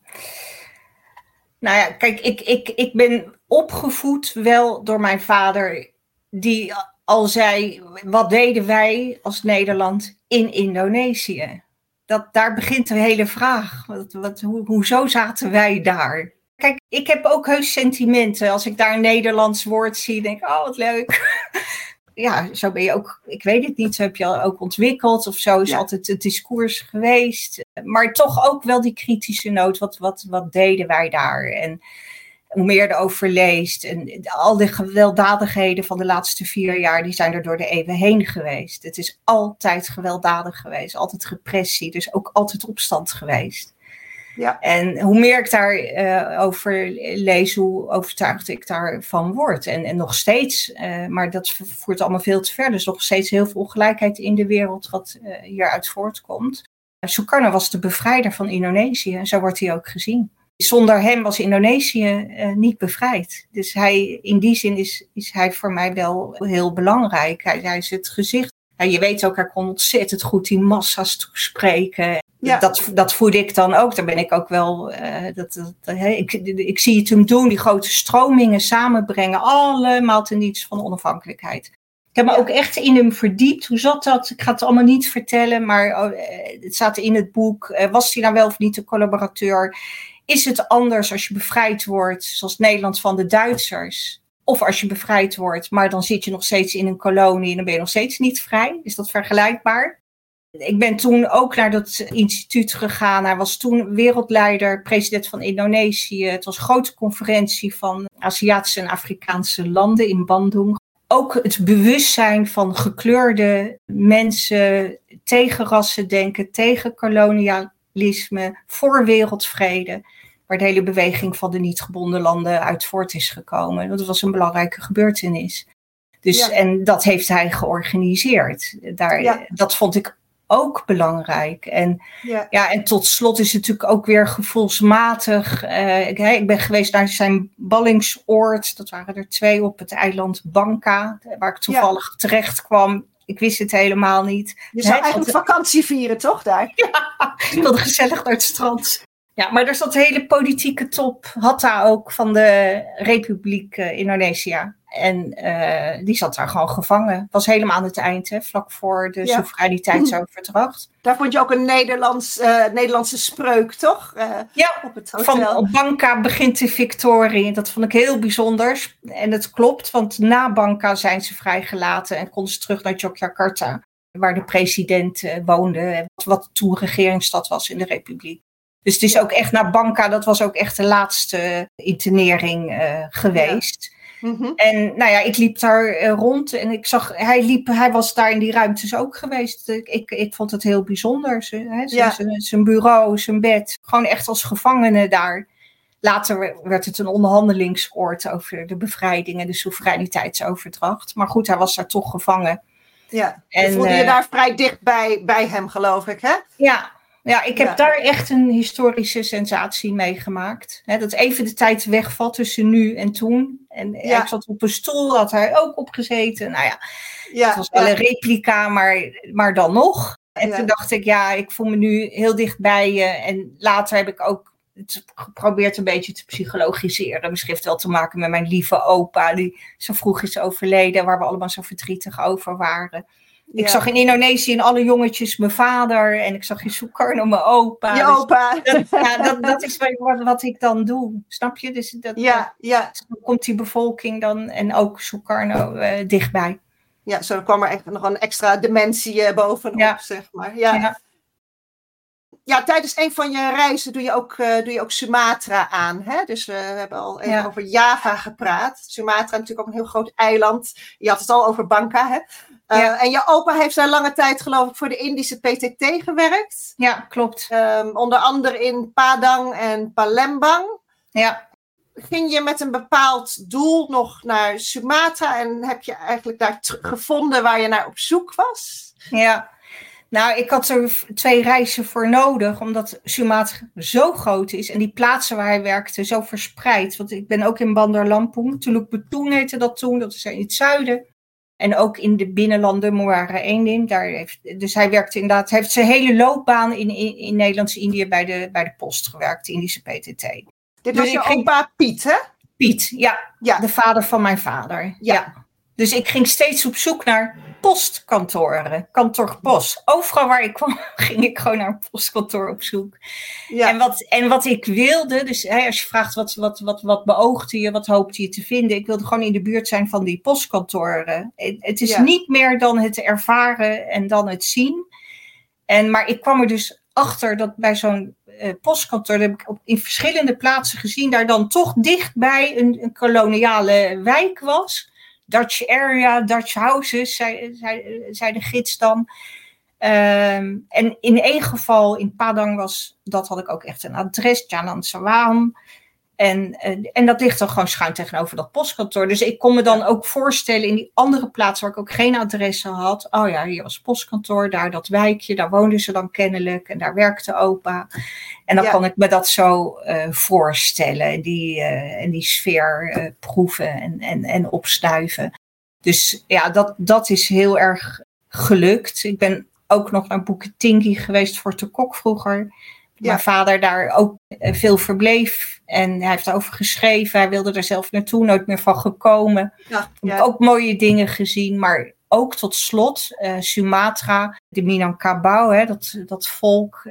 Nou ja, kijk, ik, ik, ik ben opgevoed wel door mijn vader, die al zei, wat deden wij als Nederland in Indonesië? Dat, daar begint de hele vraag. Wat, wat, hoe, hoezo zaten wij daar? Kijk, ik heb ook heus sentimenten. Als ik daar een Nederlands woord zie, denk ik, oh wat leuk. ja, zo ben je ook, ik weet het niet, zo heb je ook ontwikkeld of zo is altijd het discours geweest. Maar toch ook wel die kritische noot, wat, wat, wat deden wij daar? En hoe meer erover leest. En al die gewelddadigheden van de laatste vier jaar, die zijn er door de eeuwen heen geweest. Het is altijd gewelddadig geweest, altijd repressie, dus ook altijd opstand geweest. Ja. En hoe meer ik daarover uh, over lees, hoe overtuigd ik daarvan word. En, en nog steeds, uh, maar dat voert allemaal veel te ver. Dus nog steeds heel veel ongelijkheid in de wereld wat uh, hieruit voortkomt. Sukarno was de bevrijder van Indonesië en zo wordt hij ook gezien zonder hem was Indonesië uh, niet bevrijd. Dus hij, in die zin is, is hij voor mij wel heel belangrijk. Hij, hij is het gezicht. Ja, je weet ook, hij kon ontzettend goed die massa's toespreken. Ja. Dat, dat voelde ik dan ook. Daar ben ik ook wel. Uh, dat, dat, ik, ik zie het hem doen, die grote stromingen samenbrengen. Allemaal ten dienste van onafhankelijkheid. Ik heb me ook echt in hem verdiept. Hoe zat dat? Ik ga het allemaal niet vertellen, maar oh, eh, het staat in het boek. was hij nou wel of niet een collaborateur? Is het anders als je bevrijd wordt, zoals Nederland, van de Duitsers? Of als je bevrijd wordt, maar dan zit je nog steeds in een kolonie en dan ben je nog steeds niet vrij? Is dat vergelijkbaar? Ik ben toen ook naar dat instituut gegaan. Hij was toen wereldleider, president van Indonesië. Het was een grote conferentie van Aziatische en Afrikaanse landen in Bandung. Ook het bewustzijn van gekleurde mensen tegen rassendenken, tegen kolonialisme, voor wereldvrede waar de hele beweging van de niet gebonden landen uit voort is gekomen. Dat was een belangrijke gebeurtenis. Dus, En dat heeft hij georganiseerd. Daar, Dat vond ik ook belangrijk. En, ja. ja. en tot slot is het natuurlijk ook weer gevoelsmatig. Uh, ik, ik, ben geweest naar zijn ballingsoord. Dat waren er twee op het eiland Banka, waar ik toevallig terecht kwam. Ik wist het helemaal niet. Je zou eigenlijk vakantie vieren, toch daar? Ja, ik wilde gezellig naar het strand. Ja, maar er zat de hele politieke top, Hatta ook, van de Republiek uh, Indonesië. En eh, die zat daar gewoon gevangen. Was helemaal aan het eind, hè, vlak voor de Ja. soevereiniteitsoverdracht. Daar vond je ook een Nederlands, eh, Nederlandse spreuk, toch? Ja, op het Van hotel. op Banca begint de victorie. Dat vond ik heel bijzonder. En het klopt, want na Banca zijn ze vrijgelaten en konden ze terug naar Yogyakarta, waar de president woonde, en wat toen regeringsstad was in de republiek. Dus het is ook echt naar Banca, dat was ook echt de laatste internering eh, geweest. Mhm. En nou ja, ik liep daar eh, rond en ik zag, hij, liep, hij was daar in die ruimtes ook geweest. Ik, ik, ik vond het heel bijzonder. Zijn, Ja. bureau, zijn bed. Gewoon echt als gevangene daar. Later werd het een onderhandelingsoord over de bevrijding en de soevereiniteitsoverdracht. Maar goed, hij was daar toch gevangen. Ja, En, voelde je eh, daar vrij dicht bij, bij hem, geloof ik, hè? Ja, ja ik heb Ja. daar echt een historische sensatie meegemaakt. Dat even de tijd wegvalt tussen nu en toen. En ja, ik zat op een stoel, had hij ook opgezeten. Nou ja, Ja, Het was wel een replica, maar, maar dan nog. En toen dacht ik, ja, ik voel me nu heel dicht bij je. En later heb ik ook het geprobeerd een beetje te psychologiseren. Misschien heeft het wel te maken met mijn lieve opa, die zo vroeg is overleden, waar we allemaal zo verdrietig over waren. Ik Ja. zag in Indonesië in alle jongetjes mijn vader en ik zag in Sukarno mijn opa. Je Dus opa. dat, ja, dat, dat is wat, wat ik dan doe, snap je? Dus dat, Ja, ja. dat- dan komt die bevolking dan en ook Sukarno eh, dichtbij. ja, zo kwam er echt nog een extra dimensie eh, bovenop, Ja. zeg maar. Ja. Ja. Tijdens een van je reizen doe je ook, eh, doe je ook Sumatra aan. Hè? Dus we hebben al even Ja. over Java gepraat. Sumatra natuurlijk ook een heel groot eiland. Je had het al over Banka. Hè? Eh, Ja. En je opa heeft daar lange tijd geloof ik voor de Indische PTT gewerkt. Ja, klopt. Ehm, onder andere in Padang en Palembang. Ja. Ging je met een bepaald doel nog naar Sumatra en heb je eigenlijk daar gevonden waar je naar op zoek was? Ja, nou, ik had er twee reizen voor nodig, omdat Sumatra zo groot is en die plaatsen waar hij werkte zo verspreid. Want ik ben ook in Bandar Lampung, Tuluk Betoeng heette dat toen, dat is in het zuiden. En ook in de binnenlanden, Muara Eendin. Daar heeft, dus hij werkte inderdaad, hij heeft zijn hele loopbaan in, in, in Nederlands-Indië bij de, bij de post gewerkt, de Indische PTT. Dit Dus was je ging- opa Piet, hè? Piet, ja, Ja. de vader van mijn vader. Ja. Dus ik ging steeds op zoek naar postkantoren, kantoor post. Overal waar ik kwam, ging ik gewoon naar een postkantoor op zoek. Ja. En, wat, en wat ik wilde, dus hè, als je vraagt wat, wat, wat, wat beoogde je, wat hoopte je te vinden, ik wilde gewoon in de buurt zijn van die postkantoren. Het, is Ja. niet meer dan het ervaren en dan het zien. En, maar ik kwam er dus achter dat bij zo'n eh, postkantoor, dat heb ik op, in verschillende plaatsen gezien, daar dan toch dichtbij een, een koloniale wijk was. Dutch area, Dutch houses, zei, de gids dan. Ehm, en in één geval in Padang was, dat had ik ook echt een adres, Jalan Sawam. En, eh, en dat ligt dan gewoon schuin tegenover dat postkantoor. Dus ik kon me dan ook voorstellen in die andere plaats waar ik ook geen adressen had. Oh ja, hier was het postkantoor, daar dat wijkje, daar woonden ze dan kennelijk. En daar werkte opa. En dan Ja. kan ik me dat zo eh, voorstellen. En die, eh, en die sfeer eh, proeven en, en, en opstuiven. Dus ja, dat, dat is heel erg gelukt. Ik ben ook nog naar Boeketingi geweest voor te kok vroeger. Ja. Mijn vader daar ook eh, veel verbleef. En hij heeft daarover geschreven. Hij wilde er zelf naartoe, nooit meer van gekomen. Ja, Ik heb ook mooie dingen gezien. Maar ook tot slot eh, Sumatra, de Minangkabau, hè, dat, dat volk,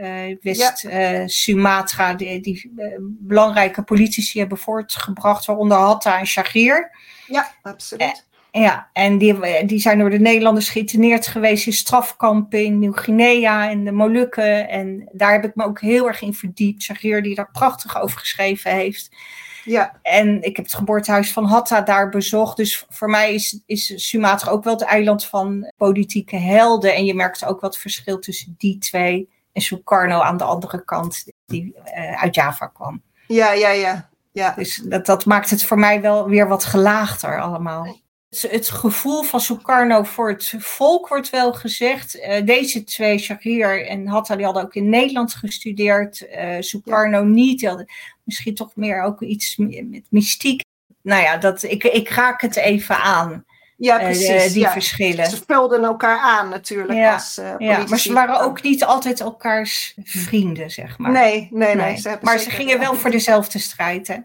West eh, Sumatra, die, die belangrijke politici hebben voortgebracht, waaronder Hatta en Shagir. ja, absoluut. Ja, en die, die zijn door de Nederlanders geïnterneerd geweest in strafkampen in Nieuw-Guinea en de Molukken. En daar heb ik me ook heel erg in verdiept. Shagir die daar prachtig over geschreven heeft. Ja, En ik heb het geboortehuis van Hatta daar bezocht. Dus voor mij is, is Sumatra ook wel het eiland van politieke helden. En je merkt ook wat verschil tussen die twee en Sukarno aan de andere kant, die eh, uit Java kwam. ja, ja, ja. ja. Dus dat, dat maakt het voor mij wel weer wat gelaagder allemaal. Het, gevoel van Sukarno voor het volk wordt wel gezegd. Eh, deze twee, Shakir en Hatta, die hadden ook in Nederland gestudeerd. Eh Sukarno niet. Die hadden misschien toch meer ook iets met mystiek. Nou ja, dat, ik, ik raak het even aan, Ja, eh, precies. die ja. verschillen. Ze vulden elkaar aan natuurlijk Ja, als eh, Ja, maar ze waren ook niet altijd elkaars vrienden, zeg maar. Nee, nee, nee. Nee. Ze hebben maar ze gingen wel voor dezelfde strijd. Hè?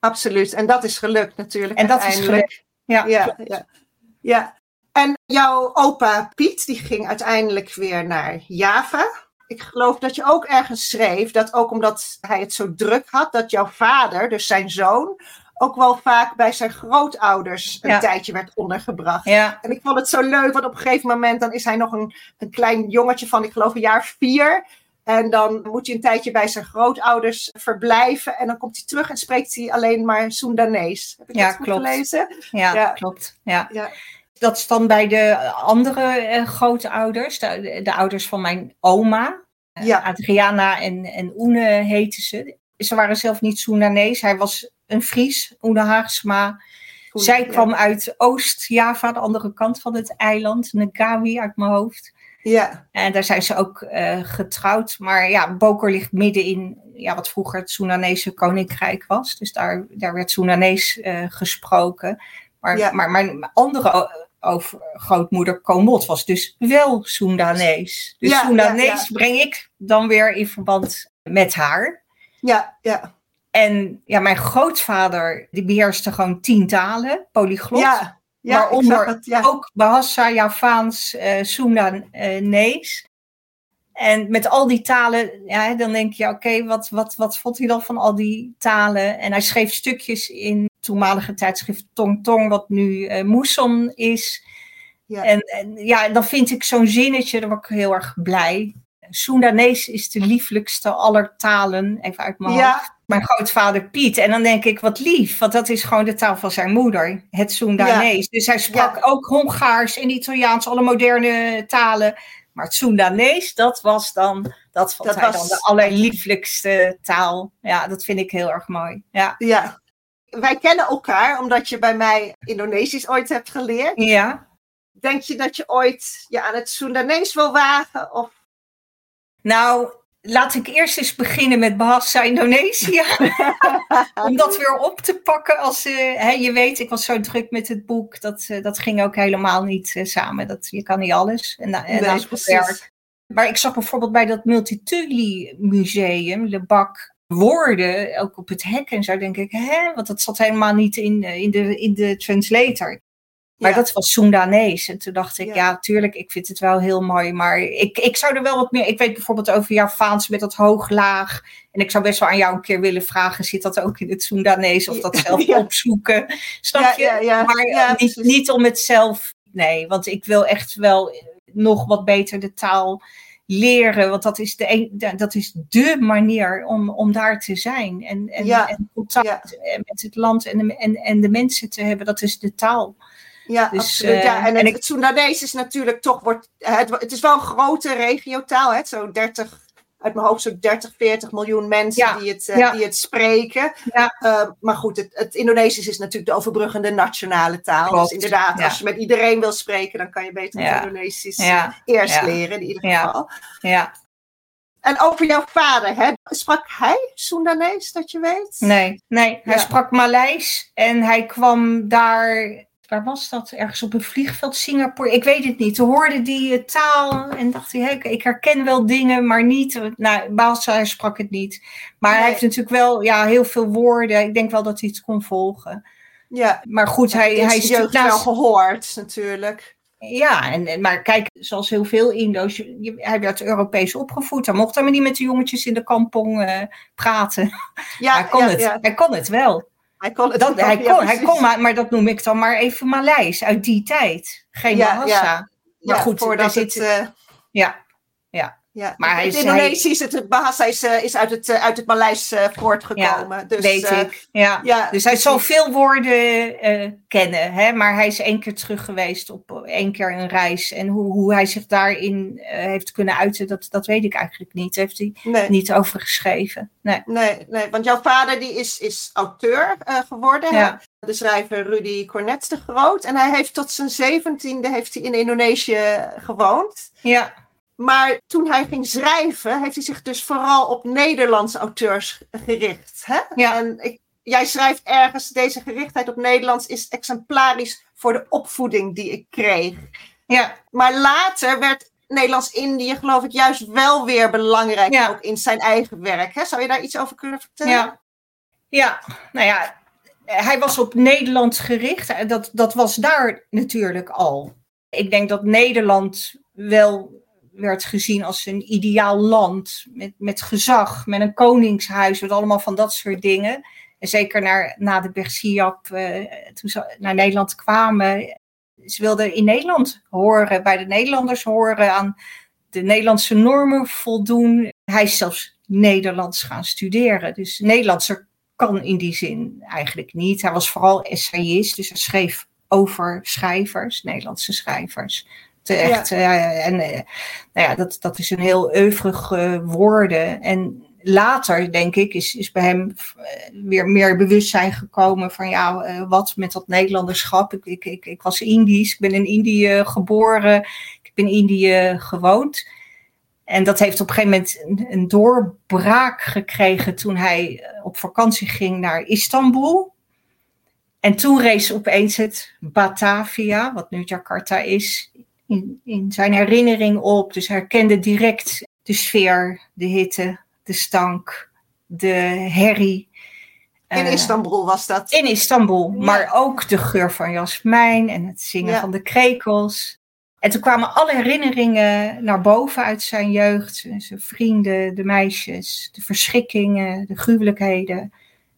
Absoluut. En dat is gelukt natuurlijk. En dat is uiteindelijk. Ja, ja, ja, ja. En jouw opa Piet, die ging uiteindelijk weer naar Java. Ik geloof dat je ook ergens schreef dat ook omdat hij het zo druk had, dat jouw vader, dus zijn zoon, ook wel vaak bij zijn grootouders een Ja. tijdje werd ondergebracht. ja, En ik vond het zo leuk, want op een gegeven moment dan is hij nog een, een klein jongetje van, ik geloof, een jaar vier. En dan moet hij een tijdje bij zijn grootouders verblijven. En dan komt hij terug en spreekt hij alleen maar Soendanees. Heb ik Ja, dat goed klopt. gelezen? ja, Ja. klopt. Ja. Ja. Dat is dan bij de andere eh, grootouders, de, de ouders van mijn oma. Eh, Ja. Adriana en, en Oene heten ze. Ze waren zelf niet Soedanees. Hij was een Fries, Oene Haagsma. Zij ja. kwam uit Oost-Java, de andere kant van het eiland. Ngawi uit mijn hoofd. Ja, En daar zijn ze ook eh, getrouwd. Maar ja, Boker ligt midden in ja, wat vroeger het Soenanese koninkrijk was. Dus daar, daar werd Soenanees eh, gesproken. Maar, Ja. maar mijn andere o- overgrootmoeder Komot was dus wel Soendanees. Dus Ja, Soendanees ja, ja. breng ik dan weer in verband met haar. ja, ja. En ja, mijn grootvader die beheerste gewoon tien talen, polyglot. Ja, ja ik Waaronder zag het, ja. Ook Bahasa, Javaans, Soedanees. En met al die talen, ja, dan denk je, oké, wat, wat, wat vond hij dan van al die talen? En hij schreef stukjes in toenmalige tijdschrift Tong Tong, wat nu eh Moeson is. Ja. En, en ja, dan vind ik zo'n zinnetje, dan word ik heel erg blij. Soedanees is de lieflijkste aller talen, even uit mijn Ja. hoofd. Mijn grootvader Piet. En dan denk ik, wat lief, want dat is gewoon de taal van zijn moeder, het Soedanees. Dus hij sprak ook Hongaars en Italiaans, alle moderne talen. Maar het Soedanees, dat was dan, dat vond Dat hij was- dan de allerlieflijkste taal. Ja, dat vind ik heel erg mooi. Ja. ja. Wij kennen elkaar omdat je bij mij Indonesisch ooit hebt geleerd. ja. Denk je dat je ooit je aan het Soendanees wil wagen? Of... Nou, laat ik eerst eens beginnen met Bahasa Indonesië. Om dat weer op te pakken. Als, eh, hè, je weet, ik was zo druk met het boek. Dat, eh, dat ging ook helemaal niet eh, samen. Dat, je kan niet alles. En, en Nee, naast het werk. Maar ik zag bijvoorbeeld bij dat Multituli Museum, Lebak, woorden, ook op het hek en zo, denk ik, hè? Want dat zat helemaal niet in, in, de, in de translator. Maar Ja. dat was Soendanees. En toen dacht ik, Ja. ja, tuurlijk, ik vind het wel heel mooi. Maar ik, ik zou er wel wat meer... Ik weet bijvoorbeeld over Javaans met dat hoog-laag. En ik zou best wel aan jou een keer willen vragen... zit dat ook in het Soendanees? Of dat zelf Ja. opzoeken? Snap je? Maar eh, niet, niet om het zelf... Nee, want ik wil echt wel nog wat beter de taal leren. Want dat is de, een, dat is de manier om, om daar te zijn. En, en, Ja. en contact Ja. met het land en de, en, en de mensen te hebben. Dat is de taal. Ja, Dus, absoluut. ja. eh, En, en het, ik- het Soendanees is natuurlijk toch, wordt, het, het is wel een grote regiotaal, hè? zo 30, uit mijn hoofd zo'n 30, 40 miljoen mensen Ja, die, het, eh, ja. die het spreken. Ja. Eh, maar goed, het, het Indonesisch is natuurlijk de overbruggende nationale taal. Klopt, Dus inderdaad, als je met iedereen wil spreken, dan kan je beter het Indonesisch eh, eerst leren, in ieder Ja. geval. ja. En over jouw vader, hè? sprak hij Soendanees, dat je weet? Nee, nee. Hij sprak Maleis en hij kwam daar. Waar was dat? Ergens op een vliegveld, Singapore. Ik weet het niet. Toen hoorde die eh, taal en dacht hij, hey, ik herken wel dingen, maar niet. Nou, Bahasa, hij sprak het niet. Maar Nee. hij heeft natuurlijk wel ja, heel veel woorden. Ik denk wel dat hij het kon volgen. Ja, Maar goed, hij, in hij is wel gehoord, natuurlijk. Ja, en, maar kijk, zoals heel veel Indo's, hij werd Europees opgevoed. Hij mocht helemaal niet met de jongetjes in de kampong eh, praten. Ja, hij, kon ja, het, ja. hij kon het wel. Hij kon het Dat, hij, kon, hij kon maar, maar dat noem ik dan maar even Maleis uit die tijd. Geen Ja, Bahasa. ja. Maar goed, voordat daar het, zit- eh, Ja, ja. Ja. Maar hij is- Indonesisch, het, het Bahasa is, eh, is uit het, eh, uit het Maleis eh, voortgekomen. dus, weet ik. Ja. Ja, Dus hij zal veel woorden kennen, hè? maar hij is één keer terug geweest op één keer een reis. En hoe, hoe hij zich daarin heeft kunnen uiten, dat, dat weet ik eigenlijk niet. Daar heeft hij Nee, niet over geschreven. Nee. nee, nee, want jouw vader die is, is auteur geworden. Ja. De schrijver Rudy Cornets de Groot. En hij heeft tot zijn zeventiende heeft hij in Indonesië gewoond. Ja, Maar toen hij ging schrijven, heeft hij zich dus vooral op Nederlandse auteurs gericht. Hè? Ja. En ik, jij schrijft ergens, deze gerichtheid op Nederlands is exemplarisch voor de opvoeding die ik kreeg. ja, Maar later werd Nederlands-Indië, geloof ik, juist wel weer belangrijk, Ja. ook in zijn eigen werk. Hè? Zou je daar iets over kunnen vertellen? ja. Ja, nou ja, hij was op Nederland gericht. Dat, dat was daar natuurlijk al. Ik denk dat Nederland wel werd gezien als een ideaal land met, met gezag, met een koningshuis, met allemaal van dat soort dingen. En zeker naar, na de Bersiap, uh, toen ze naar Nederland kwamen, ze wilden in Nederland horen, bij de Nederlanders horen, aan de Nederlandse normen voldoen. Hij is zelfs Nederlands gaan studeren. Dus Nederlandser kan in die zin eigenlijk niet. Hij was vooral essayist, dus hij schreef over schrijvers, Nederlandse schrijvers. Echt, uh, en uh, nou ja, dat, dat is een heel oeuvrig uh, woorden. En later, denk ik, is, is bij hem weer meer bewustzijn gekomen van ja, wat met dat Nederlanderschap. Ik, ik, ik, ik was Indisch, ik ben in Indië geboren, ik heb in Indië gewoond. En dat heeft op een gegeven moment een, een doorbraak gekregen toen hij op vakantie ging naar Istanbul. En toen rees opeens het Batavia, wat nu Jakarta is, in, in zijn herinnering op. Dus herkende direct de sfeer, de hitte, de stank, de herrie. In uh, Istanbul was dat? In Istanbul, ja. maar ook de geur van jasmijn en het zingen ja. van de krekels. En toen kwamen alle herinneringen naar boven uit zijn jeugd. Zijn vrienden, de meisjes, de verschrikkingen, de gruwelijkheden,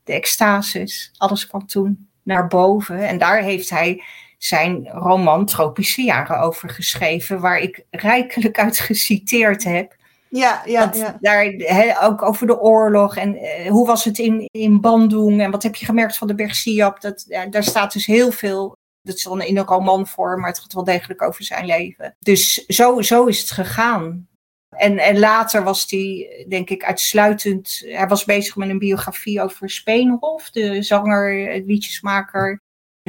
de extases. Alles kwam toen naar boven. En daar heeft hij zijn roman Tropische Jaren over geschreven, waar ik rijkelijk uit geciteerd heb. Ja, ja, ja. Daar he, ook over de oorlog en uh, hoe was het in, in Bandung en wat heb je gemerkt van de Bergsiap. Dat, daar staat dus heel veel. Dat is dan in een romanvorm, maar het gaat wel degelijk over zijn leven. Dus zo, zo is het gegaan. En, en later was hij, denk ik, uitsluitend. Hij was bezig met een biografie over Speenhof, de zanger, liedjesmaker.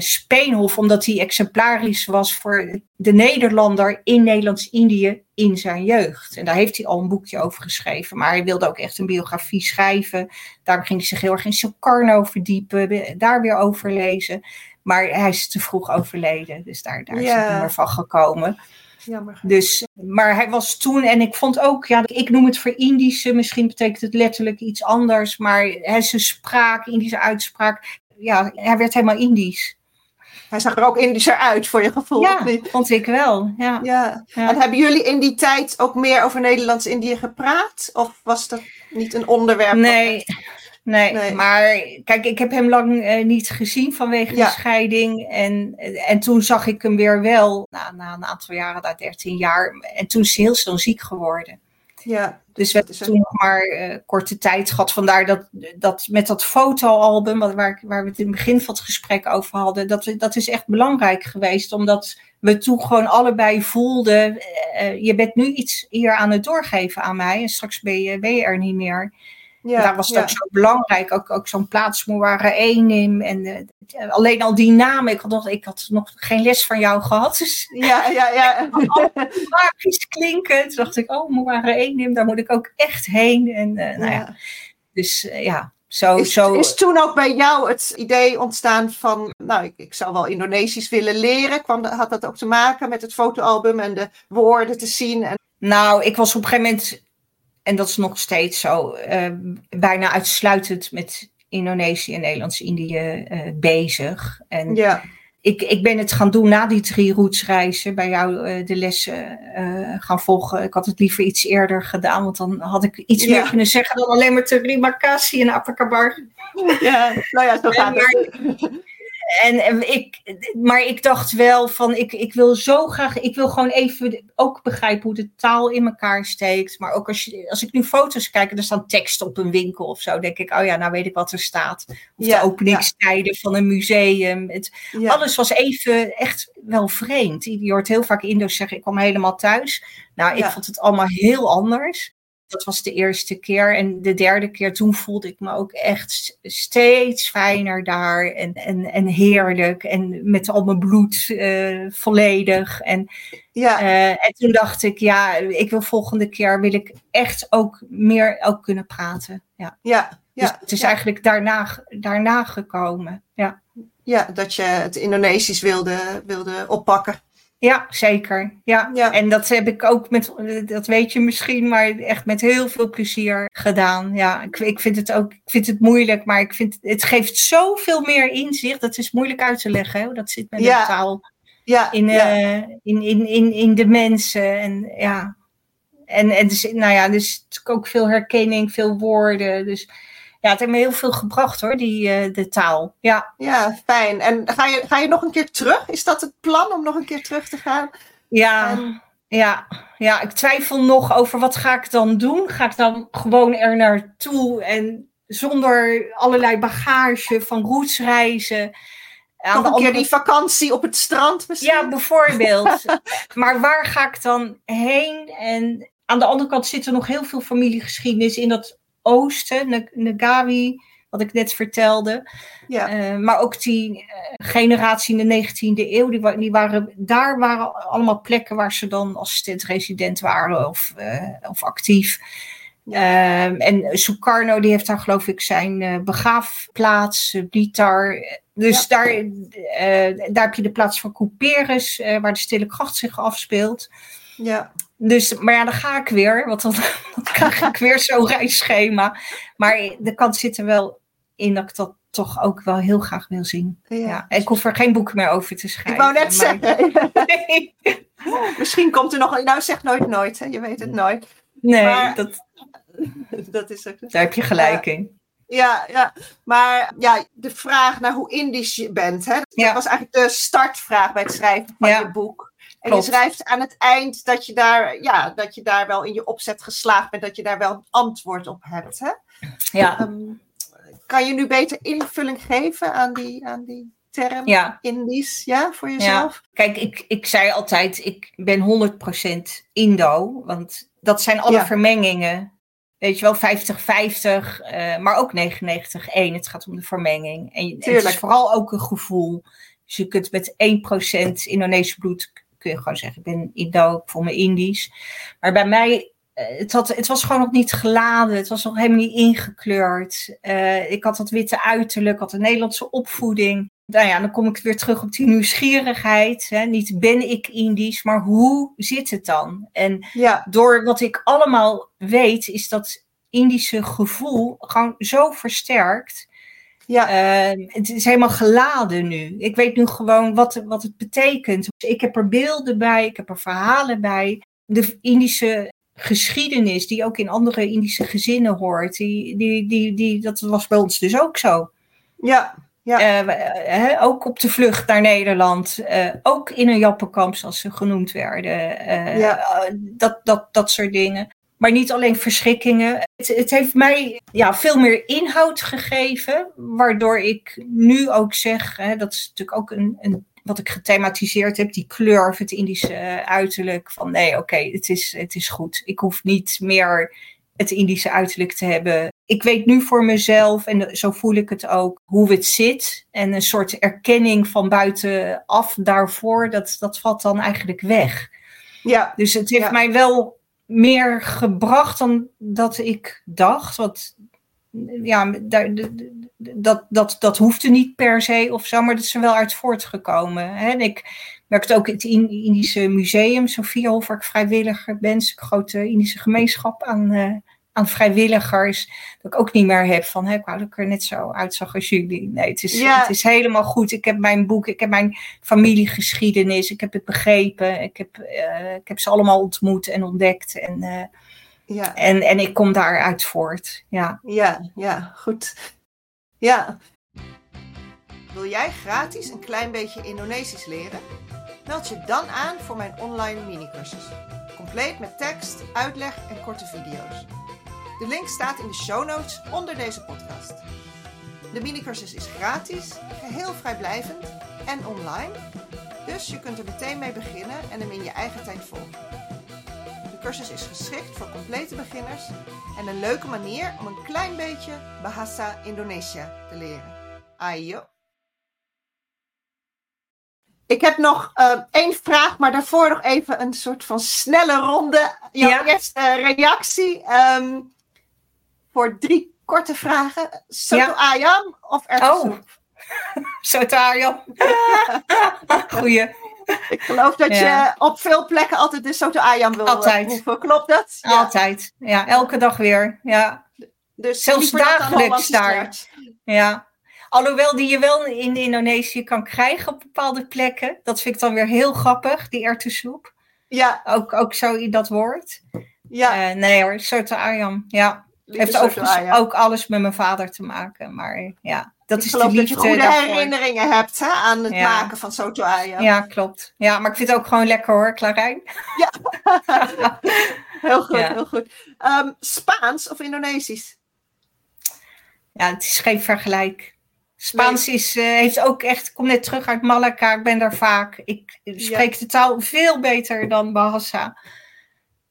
Speenhof, omdat hij exemplarisch was voor de Nederlander in Nederlands-Indië in zijn jeugd. En daar heeft hij al een boekje over geschreven. Maar hij wilde ook echt een biografie schrijven. Daar ging hij zich heel erg in Sukarno verdiepen, daar weer over lezen. Maar hij is te vroeg overleden, dus daar, daar is het meer van gekomen. Jammer. Dus, maar hij was toen, en ik vond ook, ja, ik noem het voor Indische, misschien betekent het letterlijk iets anders, maar hij, zijn spraak, Indische uitspraak, ja, hij werd helemaal Indisch. Hij zag er ook Indischer uit, voor je gevoel. Ja, vond ik wel. Ja. ja. ja. En hebben jullie in die tijd ook meer over Nederlands-Indië gepraat? Of was dat niet een onderwerp? Nee, nee, nee. maar kijk, ik heb hem lang uh, niet gezien vanwege ja. de scheiding. En, en toen zag ik hem weer wel, na, na een aantal jaren, na 13 jaar. En toen is hij heel snel ziek geworden. Ja. Dus we hebben toen nog maar uh, korte tijd gehad. Vandaar dat, dat met dat fotoalbum, waar, waar we het in het begin van het gesprek over hadden, dat, dat is echt belangrijk geweest. Omdat we toen gewoon allebei voelden, uh, je bent nu iets hier aan het doorgeven aan mij. En straks ben je, ben je er niet meer. Ja, daar was het ja. ook zo belangrijk. Ook, ook zo'n plaats waren één in. En uh, alleen al die namen. Ik had, nog, ik had nog geen les van jou gehad. Dus ja, ja, ja. magisch klinken. Toen dacht ik, oh, Moara één daar moet ik ook echt heen. En uh, nou ja. Dus uh, ja, zo, is, zo. is toen ook bij jou het idee ontstaan van, nou, ik, ik zou wel Indonesisch willen leren? Kwam, had dat ook te maken met het fotoalbum en de woorden te zien? En... Nou, ik was op een gegeven moment en dat is nog steeds zo, uh, bijna uitsluitend met Indonesië en Nederlands-Indië uh, bezig. En ja. ik, ik ben het gaan doen na die drie reizen, bij jou uh, de lessen gaan volgen. Ik had het liever iets eerder gedaan, want dan had ik iets ja. meer kunnen zeggen dan alleen maar terima kasih en apakabar. Ja, nou ja, zo gaat het. En, en, ik, maar ik dacht wel van, ik, ik wil zo graag, ik wil gewoon even ook begrijpen hoe de taal in elkaar steekt. Maar ook als, je, als ik nu foto's kijk en er staan teksten op een winkel of zo, denk ik, oh ja, nou weet ik wat er staat. Of ja, de openingstijden ja. van een museum. Het, ja. Alles was even echt wel vreemd. Je hoort heel vaak Indo's zeggen, ik kwam helemaal thuis. Nou, ik vond het allemaal heel anders. Dat was de eerste keer. En de derde keer, toen voelde ik me ook echt steeds fijner daar. En, en, en heerlijk. En met al mijn bloed uh, volledig. En, ja. Uh, en toen dacht ik, ja, ik wil volgende keer wil ik echt ook meer ook kunnen praten. Ja. Ja. ja. Dus het is ja. eigenlijk daarna, daarna gekomen. Ja. ja, dat je het Indonesisch wilde, wilde oppakken. Ja, zeker. Ja. Ja. En dat heb ik ook met, dat weet je misschien, maar echt met heel veel plezier gedaan. Ja, ik, ik vind het ook, ik vind het moeilijk, maar ik vind het geeft zoveel meer inzicht. Dat is moeilijk uit te leggen. Hè? Dat zit met Ja. de taal Ja, in, eh, in, in, in, in de mensen. En ja, en, en dus, nou ja, dus ook veel herkenning, veel woorden. Dus ja, het heeft me heel veel gebracht hoor, die, eh, de taal. Ja, ja, fijn. En ga je, ga je nog een keer terug? Is dat het plan om nog een keer terug te gaan? ja. Ja, ja, ik twijfel nog over wat ga ik dan doen. Ga ik dan gewoon er naartoe en zonder allerlei bagage van roetsreizen. Aan nog de een keer andere die vakantie op het strand misschien? Ja, bijvoorbeeld. maar waar ga ik dan heen? En aan de andere kant zit er nog heel veel familiegeschiedenis in dat oosten, Nagawi, wat ik net vertelde. Ja. Eh, maar ook die eh, generatie in de 19e eeuw, die, die waren, daar waren allemaal plekken waar ze dan assistent-resident waren of, eh, of actief. Ehm, en Sukarno, die heeft daar geloof ik zijn begraafplaats, Blitar. Dus daar, daar heb je de plaats van Couperus, waar de Stille Kracht zich afspeelt. ja. Dus, maar ja, dan ga ik weer, want dan, dan krijg ik weer zo'n reisschema. Maar de kans zit er wel in dat ik dat toch ook wel heel graag wil zien. Ja. Ik hoef er geen boek meer over te schrijven. Ik wou net maar- zeggen, Nee, misschien komt er nog... Nou, zeg nooit nooit, hè? je weet het nooit. nee Maar- dat, Dat is ook... daar heb je gelijk in. Ja, ja, maar ja, de vraag naar hoe Indisch je bent, hè? dat Ja. was eigenlijk de startvraag bij het schrijven van je boek. En Klopt. je schrijft aan het eind dat je, daar, ja, dat je daar wel in je opzet geslaagd bent, dat je daar wel een antwoord op hebt. Hè? Ja, Ehm, kan je nu beter invulling geven aan die, aan die term ja. Indisch, ja, voor jezelf? Kijk, ik, ik zei altijd, ik ben 100% Indo. Want dat zijn alle Ja. vermengingen. Weet je wel, 50-50, eh, maar ook 99-1. Het gaat om de vermenging. En je- het is vooral ook een gevoel. Dus je kunt met 1% Indonesisch bloed, kun je gewoon zeggen, ik ben Indo, ik voel me Indisch. Maar bij mij, eh, het, had, het was gewoon nog niet geladen. Het was nog helemaal niet ingekleurd. Eh, ik had dat witte uiterlijk, had een Nederlandse opvoeding. Nou ja, dan kom ik weer terug op die nieuwsgierigheid. Hè. Niet ben ik Indisch, maar hoe zit het dan? En Ja, door wat ik allemaal weet, is dat Indische gevoel gewoon zo versterkt. Ja, Eh, het is helemaal geladen nu. Ik weet nu gewoon wat, wat het betekent. Ik heb er beelden bij, ik heb er verhalen bij. De Indische geschiedenis, die ook in andere Indische gezinnen hoort, die, die, die, die, dat was bij ons dus ook zo. ja, Ja. Eh, ook op de vlucht naar Nederland. eh, ook in een jappenkamp, zoals ze genoemd werden. eh, Ja. dat, dat, dat soort dingen. Maar niet alleen verschrikkingen. Het, het heeft mij ja, veel meer inhoud gegeven. Waardoor ik nu ook zeg, hè, dat is natuurlijk ook een, een, wat ik gethematiseerd heb. Die kleur of het Indische uiterlijk. Van nee, oké, het, is, het is goed. Ik hoef niet meer het Indische uiterlijk te hebben. Ik weet nu voor mezelf, en zo voel ik het ook, hoe het zit. En een soort erkenning van buitenaf daarvoor, dat, dat valt dan eigenlijk weg. ja, Dus het heeft Ja. mij wel meer gebracht dan dat ik dacht. Want ja, daar, dat, dat, dat hoefde niet per se of zo, maar dat is er wel uit voortgekomen. Hè? En ik werkte ook in het In- Indische Museum, Sofiehof, waar ik vrijwilliger ben. Een grote Indische gemeenschap aan, eh, aan vrijwilligers. Dat ik ook niet meer heb van, hè, ik wou dat ik er net zo uitzag als jullie. Nee, het is, Ja. het is helemaal goed. Ik heb mijn boek, ik heb mijn familiegeschiedenis, ik heb het begrepen. Ik heb, eh, ik heb ze allemaal ontmoet en ontdekt. En, eh, ja. en, en ik kom daaruit voort. Ja. Ja, ja, goed. Ja. Wil jij gratis een klein beetje Indonesisch leren? Meld je dan aan voor mijn online minicursus. Compleet met tekst, uitleg en korte video's. De link staat in de show notes onder deze podcast. De minicursus is gratis, geheel vrijblijvend en online. Dus je kunt er meteen mee beginnen en hem in je eigen tijd volgen. De cursus is geschikt voor complete beginners en een leuke manier om een klein beetje Bahasa Indonesia te leren. Ayo. Ik heb nog eh, één vraag, maar daarvoor nog even een soort van snelle ronde. Jouw Ja. eerste eh, reactie ehm, voor drie korte vragen. Soto Ja. ayam of erwtensoep? Zo Tarjan. Goeie. Ik geloof dat je op veel plekken altijd de Soto Ayam wil altijd. proeven. Klopt dat? Ja. Altijd. Ja, elke dag weer. Ja. Dus Zelfs dagelijks daar. Ja. Alhoewel die je wel in Indonesië kan krijgen op bepaalde plekken. Dat vind ik dan weer heel grappig, die erwtensoep. Ja. Ook, ook zo dat woord. Ja. Uh, nee hoor, Soto Ayam. Ja. Heeft overigens ook alles met mijn vader te maken. Maar ja, dat ik is de liefde dat je goede daarvoor. herinneringen hebt hè, aan het Ja. maken van Soto Ayam. Ja, klopt. Ja, maar ik vind het ook gewoon lekker hoor, Clarijn. heel goed, Ja. heel goed. Ehm, Spaans of Indonesisch? Ja, het is geen vergelijk. Spaans is, eh, heeft ook echt, ik kom net terug uit Malacca, ik ben daar vaak. Ik spreek de taal veel beter dan Bahasa.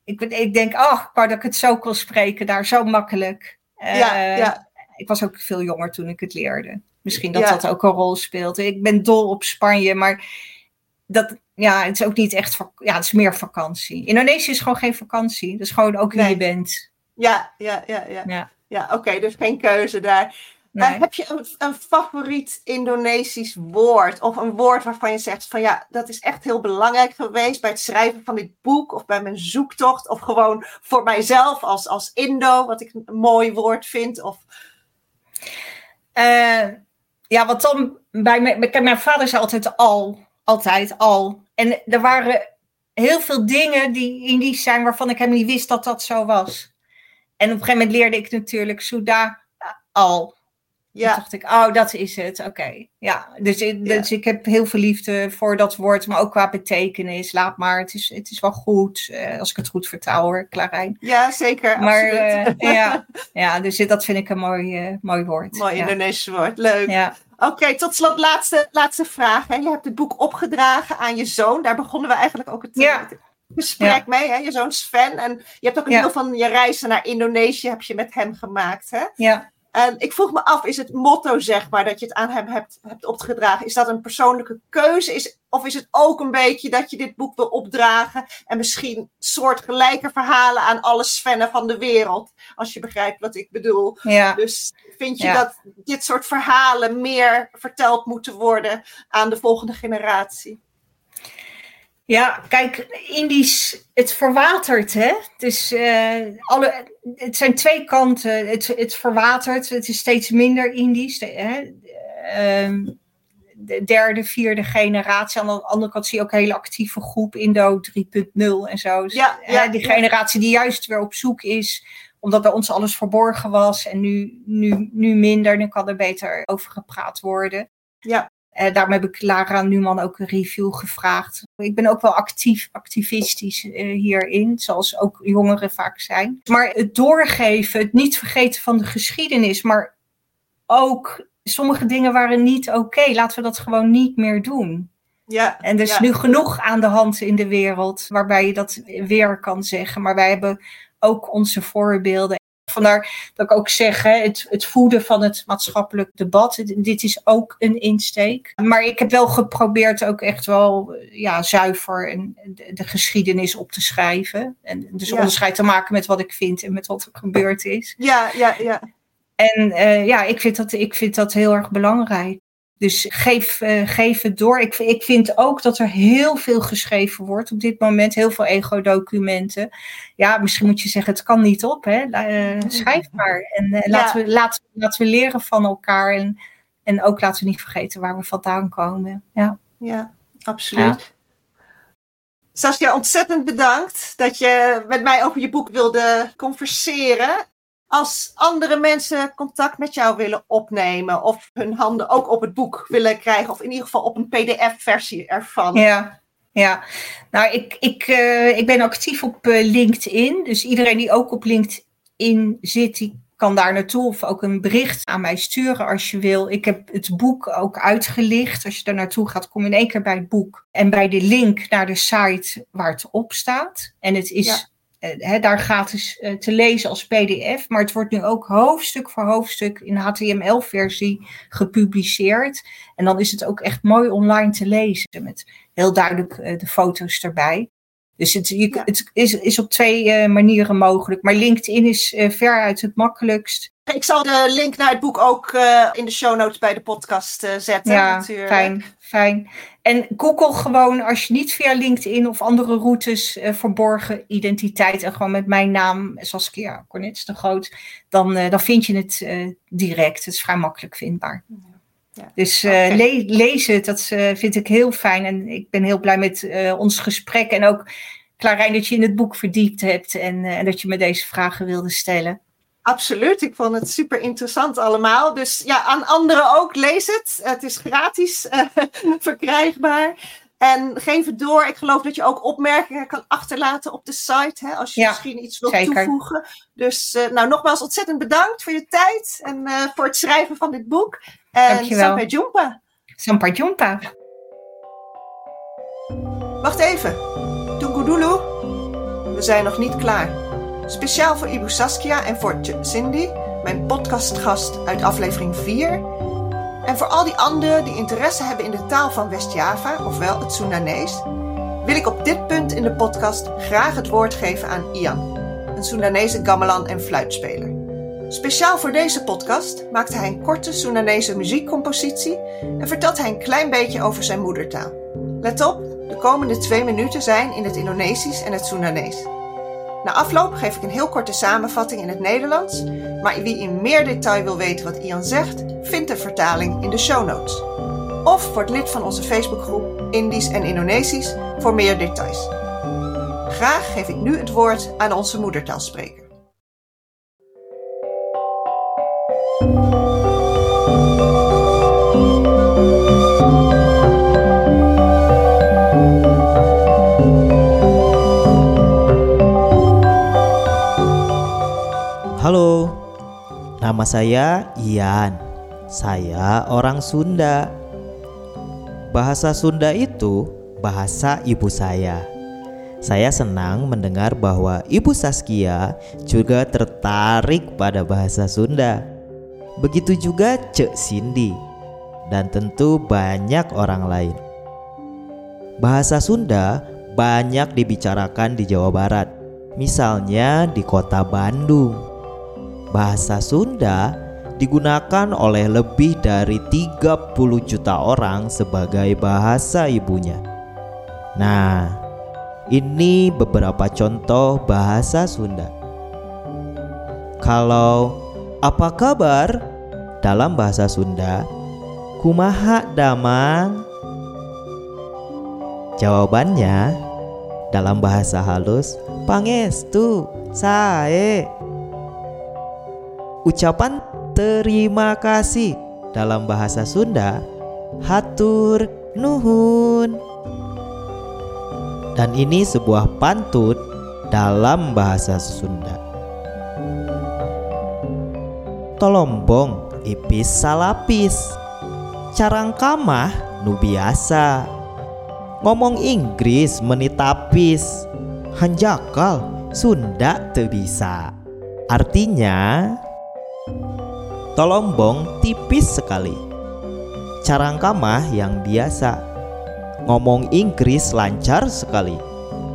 Ik, ik denk, ach, ik wou dat ik het zo kon spreken daar, zo makkelijk. Eh, ja, ja, Ik was ook veel jonger toen ik het leerde. Misschien dat Ja. dat ook een rol speelde. Ik ben dol op Spanje, maar dat, ja, het is ook niet echt, ja, het is meer vakantie. Indonesië is gewoon geen vakantie. Dat is gewoon ook wie Nee. je bent. ja, ja, ja, ja. Ja. Ja, oké, dus geen keuze daar. Nee. Eh, heb je een, een favoriet Indonesisch woord? Of een woord waarvan je zegt van ja, dat is echt heel belangrijk geweest bij het schrijven van dit boek of bij mijn zoektocht of gewoon voor mijzelf als, als Indo, wat ik een mooi woord vind? Of, Eh, ja, wat dan bij mijn, kijk, mijn vader zei altijd al, altijd al. En er waren heel veel dingen die Indisch zijn waarvan ik helemaal niet wist dat dat zo was. En op een gegeven moment leerde ik natuurlijk Suda al. Toen ja, dacht ik, oh, dat is het. Oké. Ja, dus, ik- Ja. dus ik heb heel veel liefde voor dat woord, maar ook qua betekenis. Laat maar, het is, het is wel goed. eh, als ik het goed vertaal hoor, Clarijn. ja, zeker. Maar absoluut. eh, ja, ja, dus dat vind ik een mooi, eh, mooi woord. Mooi ja. Indonesisch woord, leuk. Ja. Oké, tot slot laatste, laatste vraag. Hè. Je hebt het boek opgedragen aan je zoon. Daar begonnen we eigenlijk ook het, Ja. gesprek Ja. mee. Hè. Je zoon Sven. En je hebt ook een Ja. deel van je reizen naar Indonesië heb je met hem gemaakt. Hè? ja. En ik vroeg me af, is het motto zeg maar dat je het aan hem hebt, hebt opgedragen, is dat een persoonlijke keuze? Is, of is het ook een beetje dat je dit boek wil opdragen en misschien soortgelijke verhalen aan alle Svennen van de wereld? Als je begrijpt wat ik bedoel. ja. Dus vind je Ja. dat dit soort verhalen meer verteld moeten worden aan de volgende generatie? Ja, kijk, Indisch, het verwatert, hè? Dus alle, het zijn twee kanten. Het, het verwatert, het is steeds minder Indisch. De, hè? Ehm, de derde, vierde generatie. Aan de andere kant zie je ook een hele actieve groep, Indo 3.0 en zo. Dus, Ja, die generatie die juist weer op zoek is, omdat bij ons alles verborgen was. En nu, nu, nu minder, nu kan er beter over gepraat worden. Ja. Eh, daarom heb ik Lara Numan ook een review gevraagd. Ik ben ook wel actief, activistisch eh, hierin, zoals ook jongeren vaak zijn. Maar het doorgeven, het niet vergeten van de geschiedenis, maar ook sommige dingen waren niet oké. Laten we dat gewoon niet meer doen. Ja, En er is ja. nu genoeg aan de hand in de wereld waarbij je dat weer kan zeggen. Maar wij hebben ook onze voorbeelden. Vandaar dat ik ook zeg, hè, het, het voeden van het maatschappelijk debat, dit- is ook een insteek. Maar ik heb wel geprobeerd ook echt wel eh, ja, zuiver en de, de geschiedenis op te schrijven. En dus Ja. onderscheid te maken met wat ik vind en met wat er gebeurd is. ja, ja, ja. En eh, ja, ik vind, dat, ik vind dat heel erg belangrijk. Dus geef, eh, geef het door. Ik, ik vind ook dat er heel veel geschreven wordt op dit moment. Heel veel ego-documenten. Ja, misschien moet je zeggen, het kan niet op. Hè? Eh, schrijf maar. En eh, laten, we, laten, laten we leren van elkaar. En, en ook laten we niet vergeten waar we vandaan komen. Ja. Ja, absoluut. Saskia, ontzettend bedankt dat je met mij over je boek wilde converseren. Als andere mensen contact met jou willen opnemen of hun handen ook op het boek willen krijgen, of in ieder geval op een PDF-versie ervan. Ja, ja. Nou, ik, ik, eh, ik ben actief op eh, LinkedIn. Dus iedereen die ook op LinkedIn zit, die kan daar naartoe of ook een bericht aan mij sturen als je wil. Ik heb het boek ook uitgelicht. Als je daar naartoe gaat, kom je in één keer bij het boek. En bij de link naar de site waar het op staat. En het is Ja. Eh, hè, daar gratis eh, te lezen als PDF. Maar het wordt nu ook hoofdstuk voor hoofdstuk in HTML-versie gepubliceerd. En dan is het ook echt mooi online te lezen. Met heel duidelijk eh, de foto's erbij. Dus het, je, het is, is op twee manieren mogelijk. Maar LinkedIn is veruit het makkelijkst. Ik zal de link naar het boek ook uh, in de show notes bij de podcast uh, zetten. Ja, natuurlijk. fijn, fijn. En google gewoon als je niet via LinkedIn of andere routes uh, verborgen identiteit en gewoon met mijn naam Saskia Cornets de Groot, dan, dan vind je het direct. Het is vrij makkelijk vindbaar. Ja. Dus okay. le lees het, dat vind ik heel fijn. En ik ben heel blij met ons gesprek. En ook, Klarijn, dat je in het boek verdiept hebt en, en dat je me deze vragen wilde stellen. Absoluut, ik vond het super interessant allemaal. Dus ja, aan anderen ook, lees het. Het is gratis uh, verkrijgbaar. En geef het door. Ik geloof dat je ook opmerkingen kan achterlaten op de site. Hè, als je misschien iets wilt toevoegen. Dus uh, nou, nogmaals ontzettend bedankt voor je tijd. En uh, voor het schrijven van dit boek. En Dankjewel. Sampai Jumpa. Sampai Jumpa. Wacht even. Tungudulu. We zijn nog niet klaar. Speciaal voor Ibu Saskia en voor Cindy, mijn podcastgast uit aflevering 4. En voor al die anderen die interesse hebben in de taal van West-Java, ofwel het Soedanees, wil ik op dit punt in de podcast graag het woord geven aan Ian, een Soedanese gamelan en fluitspeler. Speciaal voor deze podcast maakte hij een korte Soedanese muziekcompositie en vertelt hij een klein beetje over zijn moedertaal. Let op, de komende twee minuten zijn in het Indonesisch en het Soedanees. Na afloop geef ik een heel korte samenvatting in het Nederlands, maar wie in meer detail wil weten wat Ian zegt, vindt de vertaling in de show notes. Of wordt lid van onze Facebookgroep Indisch en Indonesisch voor meer details. Graag geef ik nu het woord aan onze moedertaalspreker. Nama saya Ian. Saya orang Sunda. Bahasa Sunda itu bahasa ibu saya. Saya senang mendengar bahwa Ibu Saskia juga tertarik pada bahasa Sunda. Begitu juga Cek Cindy dan tentu banyak orang lain. Bahasa Sunda banyak dibicarakan di Jawa Barat, misalnya di kota Bandung bahasa Sunda digunakan oleh lebih dari 30 juta orang sebagai bahasa ibunya. Nah, ini beberapa contoh bahasa Sunda. Kalau apa kabar dalam bahasa Sunda? Kumaha damang? Jawabannya dalam bahasa halus, pangestu, sae. Ucapan terima kasih dalam bahasa Sunda hatur nuhun. Dan ini sebuah pantun dalam bahasa Sunda. Tolombong ipis salapis. Carangkamah nu biasa. Ngomong Inggris menitapis. Hanjakal Sunda teu bisa. Artinya Tolombong tipis sekali. Carangkamah yang biasa. Ngomong Inggris lancar sekali.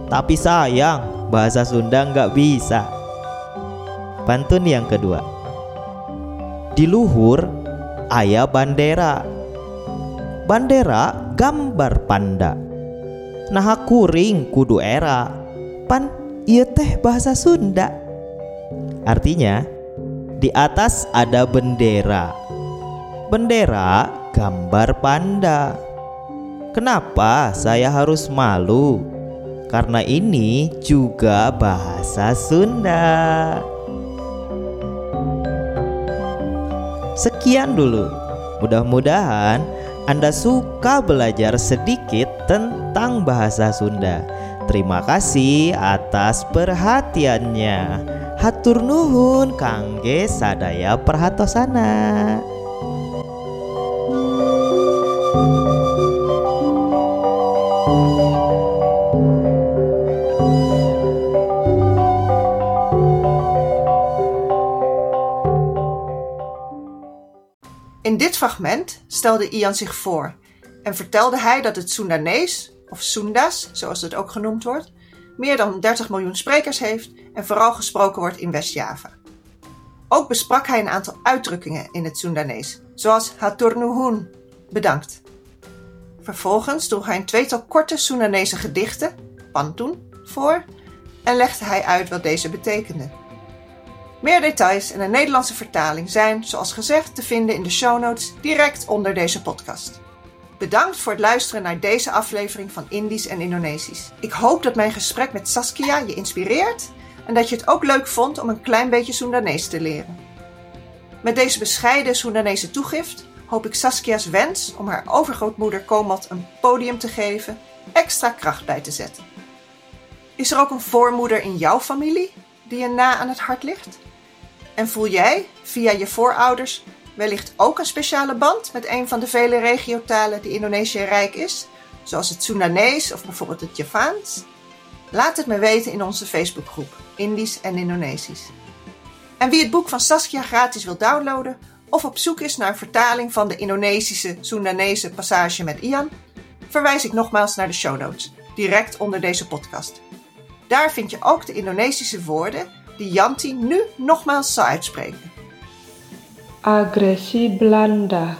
Tapi sayang, bahasa Sunda nggak bisa. Pantun yang kedua. Di luhur ayah bandera. Bandera gambar panda. Nah kuring kudu era. Pan iya teh bahasa Sunda. Artinya, di atas ada bendera. Bendera gambar panda. Kenapa saya harus malu? Karena ini juga bahasa Sunda. Sekian dulu. Mudah-mudahan Anda suka belajar sedikit tentang bahasa Sunda. Terima kasih atas perhatiannya. Hatur nuhun kangge sadaya perhatosana. In dit fragment stelde Ian zich voor en vertelde hij dat het Soendanees, of Soendas zoals het ook genoemd wordt, meer dan 30 miljoen sprekers heeft en vooral gesproken wordt in West-Java. Ook besprak hij een aantal uitdrukkingen in het Soendanees, zoals Haturnuhun, bedankt. Vervolgens droeg hij een tweetal korte Soendanese gedichten, Pantun, voor en legde hij uit wat deze betekenden. Meer details en een Nederlandse vertaling zijn, zoals gezegd, te vinden in de show notes direct onder deze podcast. Bedankt voor het luisteren naar deze aflevering van Indisch en Indonesisch. Ik hoop dat mijn gesprek met Saskia je inspireert en dat je het ook leuk vond om een klein beetje Soendanees te leren. Met deze bescheiden Soendanese toegift hoop ik Saskia's wens om haar overgrootmoeder Komat een podium te geven extra kracht bij te zetten. Is er ook een voormoeder in jouw familie die je na aan het hart ligt? En voel jij, via je voorouders, wellicht ook een speciale band met een van de vele regiotalen die Indonesië rijk is, zoals het Soendanees of bijvoorbeeld het Javaans? Laat het me weten in onze Facebookgroep Indisch en Indonesisch. En wie het boek van Saskia gratis wil downloaden of op zoek is naar een vertaling van de Indonesische Soendanese passage met Ian, verwijs ik nogmaals naar de show notes, direct onder deze podcast. Daar vind je ook de Indonesische woorden die Yanti nu nogmaals zal uitspreken. Agresi Belanda.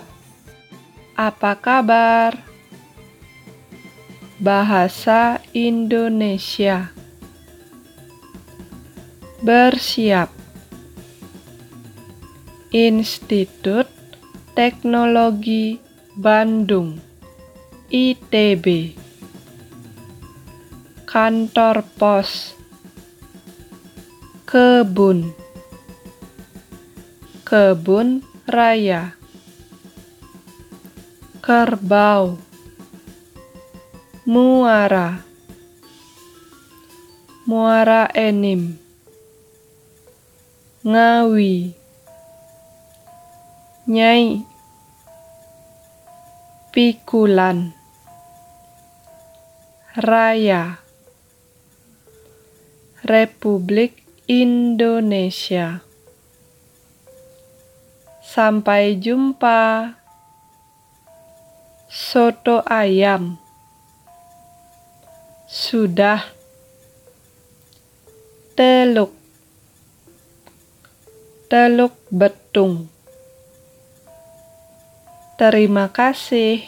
Apa kabar? Bahasa Indonesia. Bersiap. Institut Teknologi Bandung. ITB. Kantor pos. Kebun. Kebun raya. Kerbau. Muara. Muara Enim. Ngawi. Nyai. Pikulan. Raya. Republik Indonesia. Sampai jumpa. Soto ayam. Sudah. Teluk. Teluk betung. Terima kasih.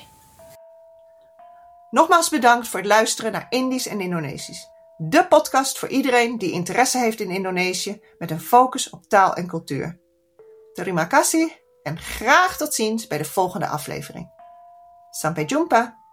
Nogmaals bedankt voor het luisteren naar Indisch en Indonesisch. De podcast voor iedereen die interesse heeft in Indonesië met een focus op taal en cultuur. Terima kasih en graag tot ziens bij de volgende aflevering. Sampai jumpa!